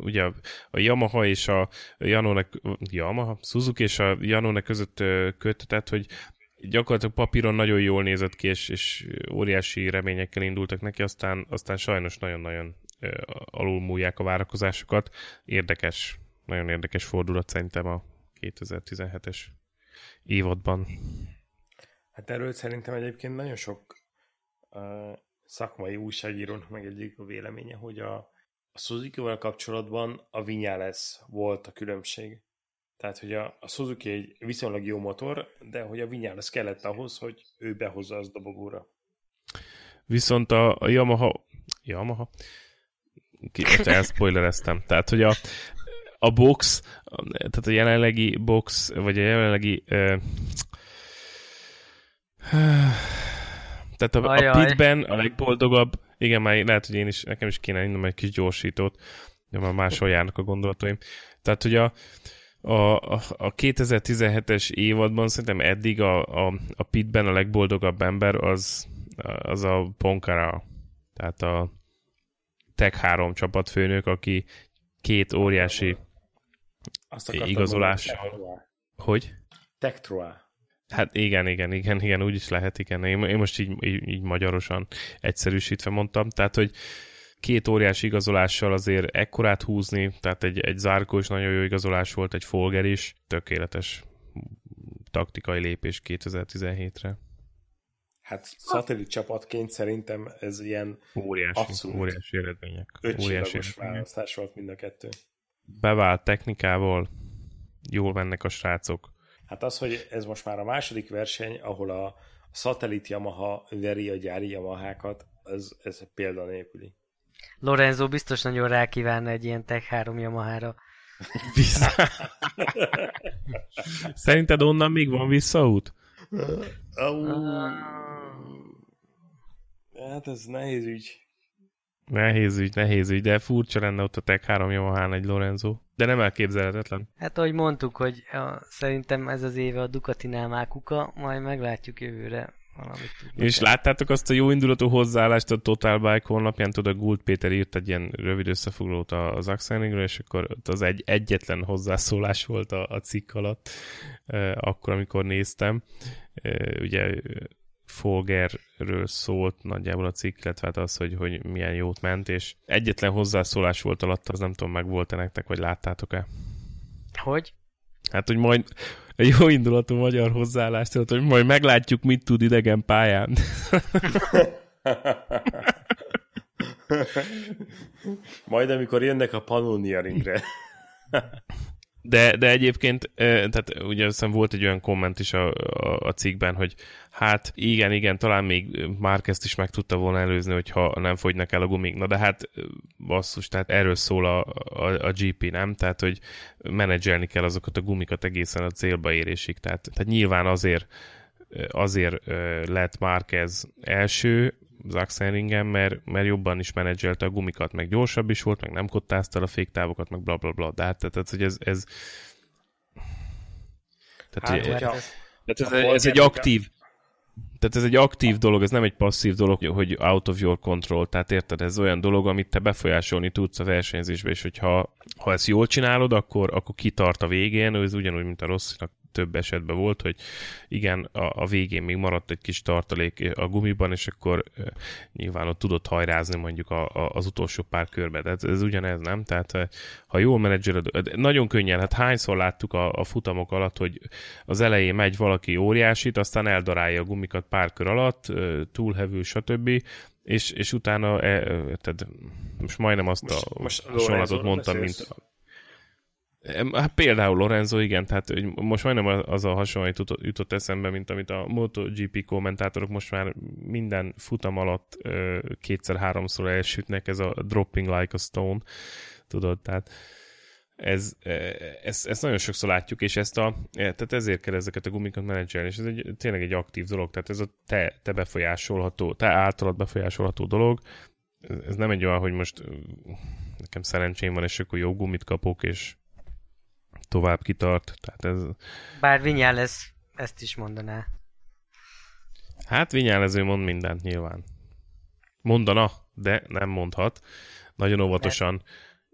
S3: ugye a Yamaha és a Janone, Yamaha, Suzuki és a Janone között kötetett, hogy gyakorlatilag papíron nagyon jól nézett ki, és, és óriási reményekkel indultak neki, aztán, aztán sajnos nagyon-nagyon alulmúlják a várakozásokat. Érdekes, nagyon érdekes fordulat szerintem a 2017-es évadban.
S2: Hát erről szerintem egyébként nagyon sok uh, szakmai újságírónak meg egyik a véleménye, hogy a, a Suzuki-val kapcsolatban a Vinyales volt a különbség. Tehát, hogy a, a Suzuki egy viszonylag jó motor, de hogy a Vinyales kellett ahhoz, hogy ő behozza az dobogóra.
S3: Viszont a, a Yamaha... Yamaha? Most elspoilereztem. Tehát, hogy a, a box, tehát a jelenlegi box, vagy a jelenlegi... Uh, tehát a, a pitben a legboldogabb, igen, már lehet, hogy én is, nekem is kéne innom egy kis gyorsítót, de már máshol járnak a gondolataim. Tehát, hogy a, a, a, a 2017-es évadban szerintem eddig a, a, a pitben a legboldogabb ember az, az a Ponkara, tehát a Tech 3 csapatfőnök, aki két óriási igazolással... Hogy?
S2: Tech.
S3: Hát igen, igen, igen, igen, úgy is lehet, igen. Én, én most így, így, így magyarosan egyszerűsítve mondtam. Tehát, hogy két óriási igazolással azért ekkorát húzni, tehát egy, egy zárkó is nagyon jó igazolás volt, egy Folger is, tökéletes taktikai lépés 2017-re.
S2: Hát szatellit csapatként szerintem ez ilyen
S3: óriási, abszolút óriási eredmények.
S2: Óriási választás volt mind a kettő.
S3: Bevált technikával, jól mennek a srácok.
S2: Hát az, hogy ez most már a második verseny, ahol a szatellit Yamaha veri a gyári Yamahákat, ez, ez példanélküli.
S1: Lorenzo biztos nagyon rákívánna egy ilyen Tech 3 Yamahára.
S3: Szerinted onnan még van visszaút?
S2: Hát ez nehéz ügy.
S3: Nehéz ügy, nehéz ügy, de furcsa lenne ott a Tech 3 Yamaha egy Lorenzo. De nem elképzelhetetlen.
S1: Hát ahogy mondtuk, hogy a, szerintem ez az éve a Ducatinál már kuka, majd meglátjuk jövőre
S3: És el. láttátok azt a jó indulatú hozzáállást a Total Bike honlapján, tudod, a Gult Péter írt egy ilyen rövid összefoglalót az Axelingről, és akkor ott az egy egyetlen hozzászólás volt a, a cikk alatt, akkor, amikor néztem. Ugye Folgerről szólt nagyjából a cikk, illetve hát az, hogy, hogy milyen jót ment, és egyetlen hozzászólás volt alatt, az nem tudom, meg volt-e nektek, vagy láttátok-e?
S1: Hogy?
S3: Hát, hogy majd egy jó indulatú magyar hozzáállást, hogy majd meglátjuk, mit tud idegen pályán.
S2: majd amikor jönnek a Pannonia.
S3: De, de egyébként, tehát ugye azt volt egy olyan komment is a, a, a cikkben, hogy hát igen, igen, talán még ezt is meg tudta volna előzni, hogyha nem fogynak el a gumik. Na de hát basszus, tehát erről szól a, a, a GP, nem? Tehát, hogy menedzselni kell azokat a gumikat egészen a célba érésig. Tehát, tehát nyilván azért azért lett Márquez első, Zaxenringen, mert, mert jobban is menedzselte a gumikat, meg gyorsabb is volt, meg nem kottázta a féktávokat, meg bla bla bla. De hát, tehát, hogy ez, ez tehát, hát, hogy, tehát ez, ez egy aktív, tehát ez egy aktív dolog, ez nem egy passzív dolog, hogy out of your control, tehát érted, ez olyan dolog, amit te befolyásolni tudsz a versenyzésbe, és hogyha ha ezt jól csinálod, akkor, akkor kitart a végén, ez ugyanúgy, mint a rosszinak több esetben volt, hogy igen, a, a végén még maradt egy kis tartalék a gumiban, és akkor nyilván ott tudott hajrázni mondjuk a, a, az utolsó pár körbe. De ez, ez ugyanez, nem? Tehát ha jól menedzseled, nagyon könnyen, hát hányszor láttuk a, a futamok alatt, hogy az elején megy valaki óriásit, aztán eldarálja a gumikat pár kör alatt, túlhevül, stb., és, és utána, e, tehát most majdnem azt most, a most hasonlatot mondtam, mint Hát például Lorenzo, igen, tehát hogy most majdnem az a hasonló jutott eszembe, mint amit a MotoGP kommentátorok most már minden futam alatt kétszer-háromszor elsütnek, ez a dropping like a stone, tudod, tehát ez, ez, ezt nagyon sokszor látjuk, és ezt a, tehát ezért kell ezeket a gumikat menedzselni, és ez egy, tényleg egy aktív dolog, tehát ez a te, te befolyásolható, te általad befolyásolható dolog, ez nem egy olyan, hogy most nekem szerencsém van, és akkor jó gumit kapok, és tovább kitart. Tehát ez...
S1: Bár Vinyál ez, ezt is mondaná.
S3: Hát Vinyálező mond mindent nyilván. Mondana, de nem mondhat. Nagyon óvatosan.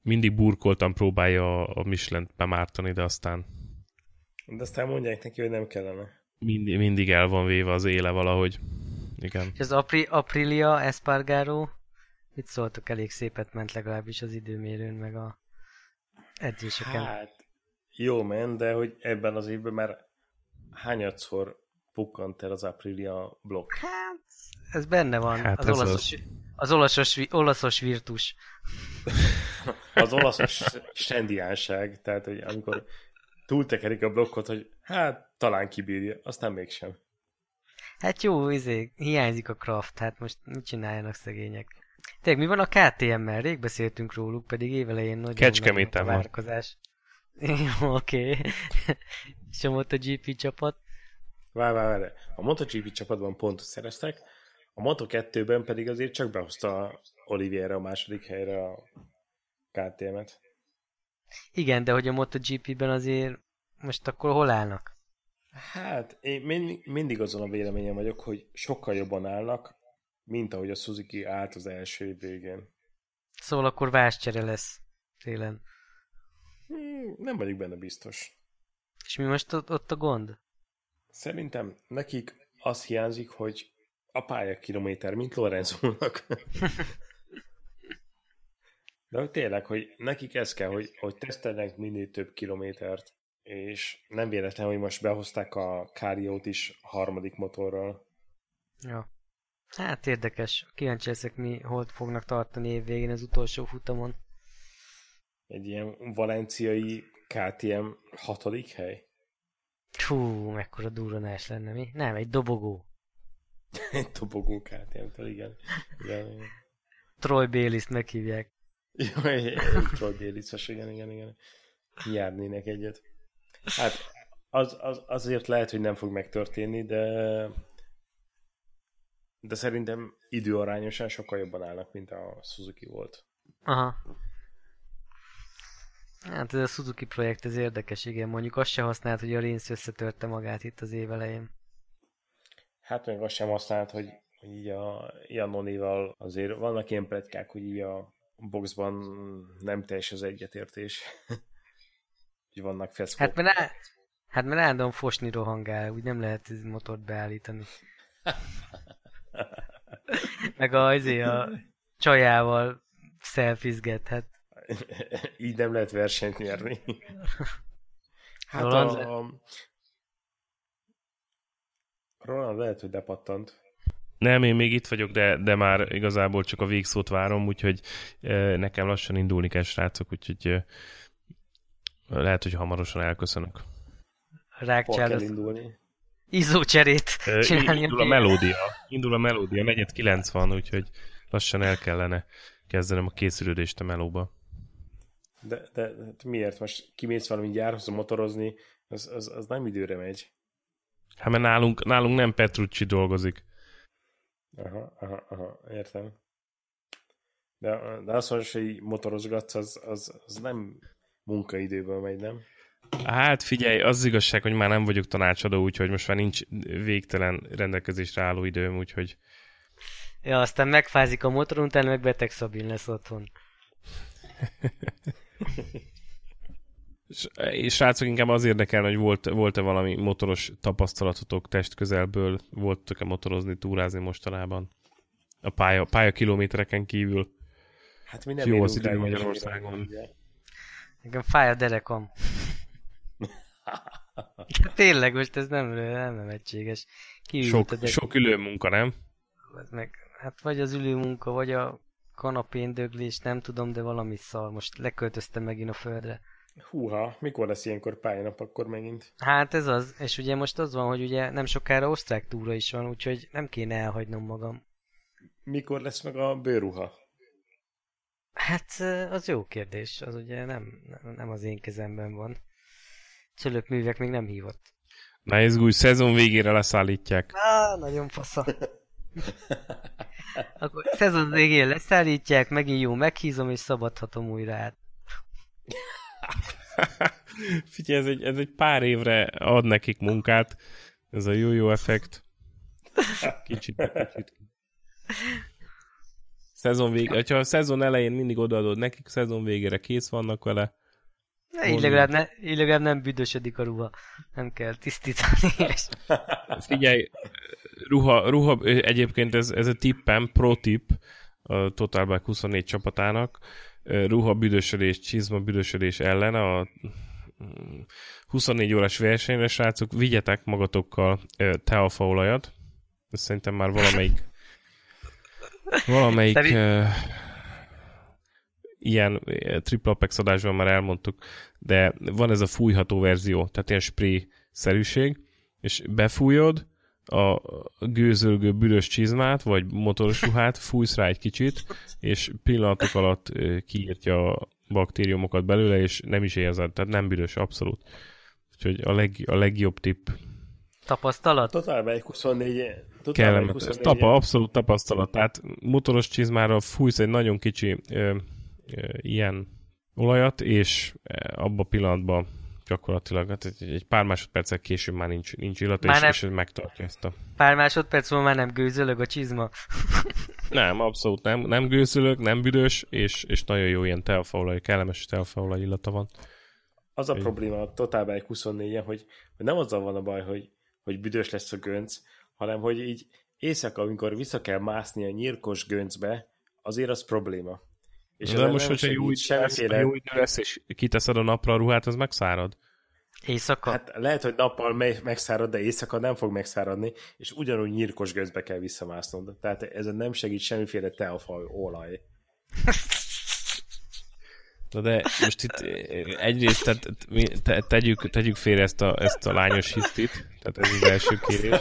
S3: Mindig burkoltan próbálja a michelin bemártani, de aztán...
S2: De aztán mondják neki, hogy nem kellene.
S3: Mindig, mindig el van véve az éle valahogy. Igen.
S1: És az Apri, Aprilia Espargaro, mit szóltok, elég szépet ment legalábbis az időmérőn, meg a edzéseken.
S2: Hát, jó men, de hogy ebben az évben már hányadszor pukkant el az Aprilia blokk?
S1: Hát, ez benne van. Hát az, olaszos, az... az olaszos, olaszos virtus. <laughs>
S2: az olaszos sendiánság, tehát hogy amikor túltekerik a blokkot, hogy hát talán kibírja, aztán mégsem.
S1: Hát jó, izé, hiányzik a craft, hát most mit csináljanak szegények? Tényleg, mi van a KTM-mel? Rég beszéltünk róluk, pedig évelején nagyon
S3: Kecskeméten
S1: van. Várkozás. <laughs> Oké. Okay. És a MotoGP csapat?
S2: Várj, várj, várj. A MotoGP csapatban pontot szereztek, a Moto2-ben pedig azért csak behozta Oliviera a második helyre a KTM-et.
S1: Igen, de hogy a MotoGP-ben azért most akkor hol állnak?
S2: Hát, én mindig, mindig azon a véleményem vagyok, hogy sokkal jobban állnak, mint ahogy a Suzuki állt az első év végén.
S1: Szóval akkor váscsere lesz télen.
S2: Hmm, nem vagyok benne biztos.
S1: És mi most ott, a gond?
S2: Szerintem nekik az hiányzik, hogy a pálya kilométer, mint Lorenzónak. <laughs> De hogy tényleg, hogy nekik ez kell, hogy, hogy tesztelnek minél több kilométert, és nem véletlen, hogy most behozták a Káriót is harmadik motorral.
S1: Ja. Hát érdekes. Kíváncsi leszek, mi hol fognak tartani évvégén az utolsó futamon.
S2: Egy ilyen valenciai KTM hatodik hely?
S1: Hú, mekkora duranás lenne mi? Nem, egy dobogó. <laughs>
S2: egy dobogó KTM-től, igen. igen.
S1: Troy Bayliss meghívják. <laughs>
S2: Jó, egy Troy Bayliss, igen, igen, igen. Járnének egyet. Hát az, az, azért lehet, hogy nem fog megtörténni, de de szerintem időarányosan sokkal jobban állnak, mint a Suzuki volt.
S1: Aha. Hát ez a Suzuki projekt, ez érdekes, igen. Mondjuk azt se használt, hogy a Rinsz összetörte magát itt az év elején.
S2: Hát meg azt sem használt, hogy, hogy így a Janonival azért vannak ilyen pletykák, hogy így a boxban nem teljes az egyetértés. <laughs> hogy vannak feszkók.
S1: Hát mert, á... hát mert állandóan fosni rohangál, úgy nem lehet motort beállítani. <laughs> meg a, azért a csajával szelfizgethet. <laughs>
S2: Így nem lehet versenyt nyerni. <laughs> Hát Roland, a, a... Roland lehet, hogy depattant.
S3: Nem, én még itt vagyok, de, de már igazából csak a végszót várom, úgyhogy e, nekem lassan indulni kell, srácok, úgyhogy e, lehet, hogy hamarosan elköszönök.
S2: Rákcsál indulni?
S1: Izócserét csinálni.
S3: Indul a melódia. Indul a melódia, negyed 90, úgyhogy lassan el kellene kezdenem a készülődést a melóba.
S2: De, de, de miért? Most kimész valami gyárhoz motorozni, az, az, az nem időre megy.
S3: Hát mert nálunk, nálunk nem Petrucci dolgozik.
S2: Aha, aha, aha, értem. De, de azt mondja, hogy motorozgatsz, az, az, az nem munkaidőből megy, nem?
S3: Hát figyelj, az, az igazság, hogy már nem vagyok tanácsadó, úgyhogy most már nincs végtelen rendelkezésre álló időm, úgyhogy...
S1: Ja, aztán megfázik a motor, utána meg beteg Szabin lesz otthon. <laughs>
S3: És srácok, inkább az érdekel, hogy volt, volt-e valami motoros tapasztalatotok testközelből, voltak-e motorozni, túrázni mostanában? A pálya, pálya kilométereken kívül.
S2: Hát mi nem
S3: Jó az idő Magyarországon.
S1: Nekem fáj a derekom. Tényleg, most ez nem, nem nevetséges.
S3: Sok, sok ülőmunka, nem?
S1: Meg, hát vagy az ülőmunka, vagy a kanapén döglés, nem tudom, de valami szar. Most leköltöztem megint a földre.
S2: Húha, mikor lesz ilyenkor pályanap akkor megint?
S1: Hát ez az, és ugye most az van, hogy ugye nem sokára osztrák túra is van, úgyhogy nem kéne elhagynom magam.
S2: Mikor lesz meg a bőruha?
S1: Hát az jó kérdés, az ugye nem, nem az én kezemben van. Cölöpművek még nem hívott.
S3: Na izgulj, szezon végére leszállítják.
S1: Á, nagyon fasza. <laughs> <laughs> Akkor szezon végén leszállítják, megint jó meghízom, és szabadhatom újra át. <laughs>
S3: Figyelj, ez egy, ez egy pár évre ad nekik munkát, ez a jó-jó effekt. Kicsit, kicsit. Szezon végé, ha a szezon elején mindig odaadod nekik, szezon végére kész vannak vele.
S1: Ja, így, legalább ne, így legalább nem büdösödik a ruha. Nem kell tisztítani. <laughs> És...
S3: Figyelj, ruha, ruha egyébként ez, ez a tippem, pro tip a Total Bike 24 csapatának, ruha büdösödés, csizma büdösödés ellen a 24 órás versenyre, srácok, vigyetek magatokkal teafaolajat. Ez szerintem már valamelyik <laughs> valamelyik Szerint... ilyen Triple Apex adásban már elmondtuk, de van ez a fújható verzió, tehát ilyen spray-szerűség, és befújod, a gőzölgő büdös csizmát, vagy motoros <laughs> ruhát, fújsz rá egy kicsit, és pillanatok alatt kiírtja a baktériumokat belőle, és nem is érzed, tehát nem büdös, abszolút. Úgyhogy a, leg, a legjobb tipp.
S1: Tapasztalat?
S2: Totál egy 24
S3: Kellemes. Tapa, abszolút tapasztalat. Tehát motoros csizmára fújsz egy nagyon kicsi ö, ö, ilyen olajat, és abba a pillanatban gyakorlatilag hát egy, egy pár másodperccel később már nincs, nincs illat, már és, nem, és ez megtartja ezt a...
S1: Pár másodperc múlva már nem gőzölög a csizma. <laughs>
S3: nem, abszolút nem, nem gőzölög, nem büdös, és, és nagyon jó ilyen telfaolaj, kellemes telfaolaj illata van.
S2: Az a Én... probléma a Total Bike 24 hogy, hogy nem azzal van a baj, hogy, hogy büdös lesz a gönc, hanem hogy így éjszaka, amikor vissza kell mászni a nyírkos göncbe, azért az probléma.
S3: És de most, hogyha jó idő, lesz, jó idő lesz, és kiteszed a napra a ruhát, az megszárad?
S1: Éjszaka?
S2: Hát lehet, hogy nappal megszárad, de éjszaka nem fog megszáradni, és ugyanúgy nyírkos gőzbe kell visszamásznod. Tehát ezen nem segít semmiféle teafaj olaj.
S3: Na de most itt egyrészt tehát, te, tegyük, tegyük félre ezt a, ezt a lányos hisztit, tehát ez az első kérés.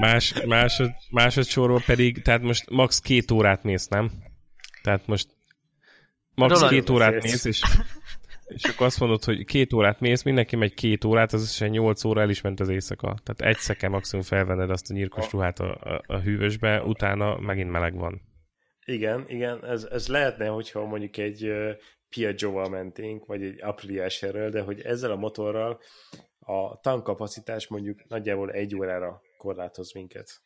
S3: Más, másod, másodszorról pedig, tehát most max. két órát mész, nem? Tehát most max. Roland két órát mész, és, és akkor azt mondod, hogy két órát mész, mindenki megy két órát, az összesen nyolc óra el is ment az éjszaka. Tehát egyszer kell maximum felvenned azt a nyírkos ruhát a, a, a hűvösbe, utána megint meleg van.
S2: Igen, igen, ez, ez lehetne, hogyha mondjuk egy uh, Piaggio-val mentünk, vagy egy Aprilia SR-rel, de hogy ezzel a motorral a tankkapacitás mondjuk nagyjából egy órára korlátoz minket.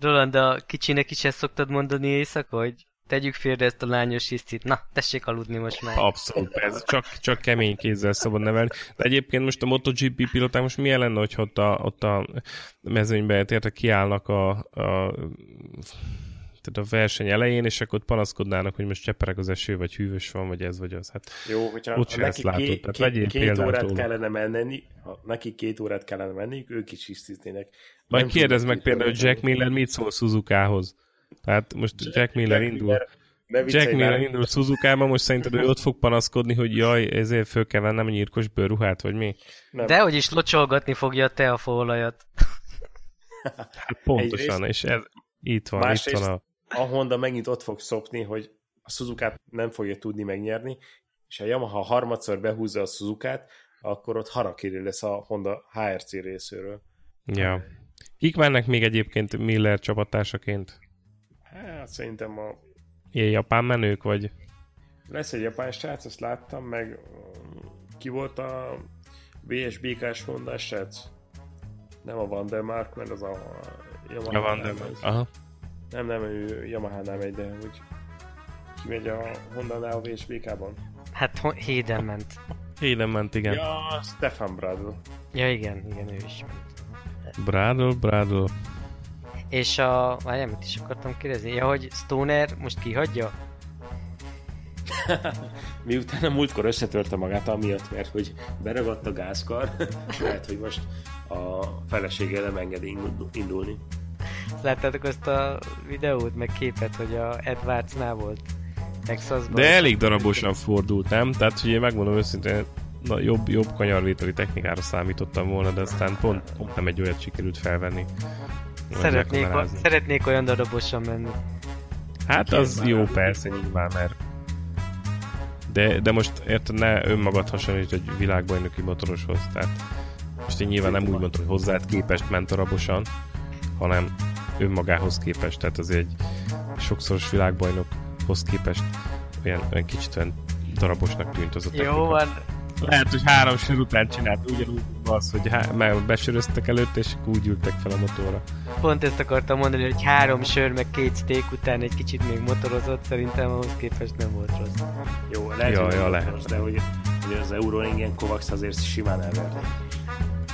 S1: Roland, a kicsinek is ezt szoktad mondani éjszaka, hogy tegyük félre ezt a lányos hisztit. Na, tessék aludni most már.
S3: Abszolút, ez csak, csak kemény kézzel szabad nevelni. De egyébként most a MotoGP piloták most milyen lenne, hogy ott a, ott a mezőnyben érte kiállnak a, a tehát a verseny elején, és akkor ott panaszkodnának, hogy most cseperek az eső, vagy hűvös van, vagy ez, vagy az. Hát
S2: Jó, hogyha ott neki látod, két, tehát két, két órát kellene menni, ha neki két órát kellene menni, ők is hisztiznének.
S3: Majd kérdezd meg például, hogy Jack Miller mit szól Suzukához. Tehát most Jack, Jack Miller Jack indul. Miller, Jack Miller indul Suzukába, most szerinted ő ott fog panaszkodni, hogy jaj, ezért föl kell vennem nyírkos bőrruhát, vagy mi?
S1: Nem. De hogy is locsolgatni fogja a teafolajat.
S3: Hát pontosan, és ez, itt van, Másrészt, itt van a
S2: a Honda megint ott fog szopni, hogy a suzuka nem fogja tudni megnyerni, és a Yamaha harmadszor behúzza a suzuka akkor ott harakiri lesz a Honda HRC részéről.
S3: Ja. Kik mennek még egyébként Miller csapattársaként?
S2: Hát szerintem a...
S3: Ilyen japán menők, vagy?
S2: Lesz egy japán srác, azt láttam, meg ki volt a VSBK-s Honda srác? Nem a Vandermark, mert az a
S3: Yamaha. A Vandermark, aha.
S2: Nem, nem, ő Yamaha-nál megy, de hogy kimegy a Honda-nál a VSBK-ban.
S1: Hát Héden ment.
S3: Héden ment, igen.
S2: Ja, Stefan Bradl.
S1: Ja, igen, igen, ő is ment.
S3: Bradl, Bradl.
S1: És a... Várjál, mit is akartam kérdezni? Ja, hogy Stoner most kihagyja? <laughs>
S2: Miután a múltkor összetörte magát amiatt, mert hogy beragadt a gázkar, <laughs> lehet, hogy most a felesége nem engedi indulni.
S1: Láttátok azt a videót, meg képet, hogy a Edwardsnál volt Texasban?
S3: De elég darabosan fordult, nem? Tehát, hogy én megmondom őszintén, na, jobb, jobb kanyarvételi technikára számítottam volna, de aztán pont, pont nem egy olyat sikerült felvenni.
S1: Szeretnék, szeretnék olyan darabosan menni.
S3: Hát az jó persze nyilván, mert de, de most érted, ne önmagad hasonlít egy világbajnoki motoroshoz, tehát most én nyilván nem úgy mondtam, hogy hozzád képest ment darabosan, hanem önmagához képest, tehát az egy sokszoros világbajnokhoz képest olyan, olyan kicsit olyan darabosnak tűnt az a technika.
S1: Jó van.
S3: Lehet, hogy három sör után csinált ugyanúgy az, hogy há- mert besöröztek előtt, és úgy ültek fel a motorra.
S1: Pont ezt akartam mondani, hogy három sör, meg két steak után egy kicsit még motorozott, szerintem ahhoz képest nem volt rossz.
S2: Jó, lehet, ja, hogy ja, lehet. Rossz, de hogy, hogy az Euroringen Kovacs azért simán elverni.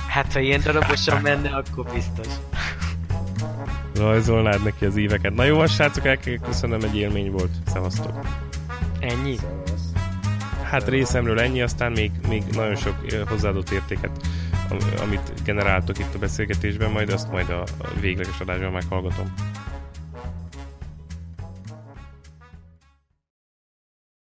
S1: Hát, ha ilyen darabosan menne, akkor biztos
S3: rajzolnád neki az éveket. Na jó, a srácok, el köszönöm, egy élmény volt. Szevasztok.
S1: Ennyi?
S3: Hát részemről ennyi, aztán még, még nagyon sok hozzáadott értéket, amit generáltok itt a beszélgetésben, majd azt majd a végleges adásban meghallgatom.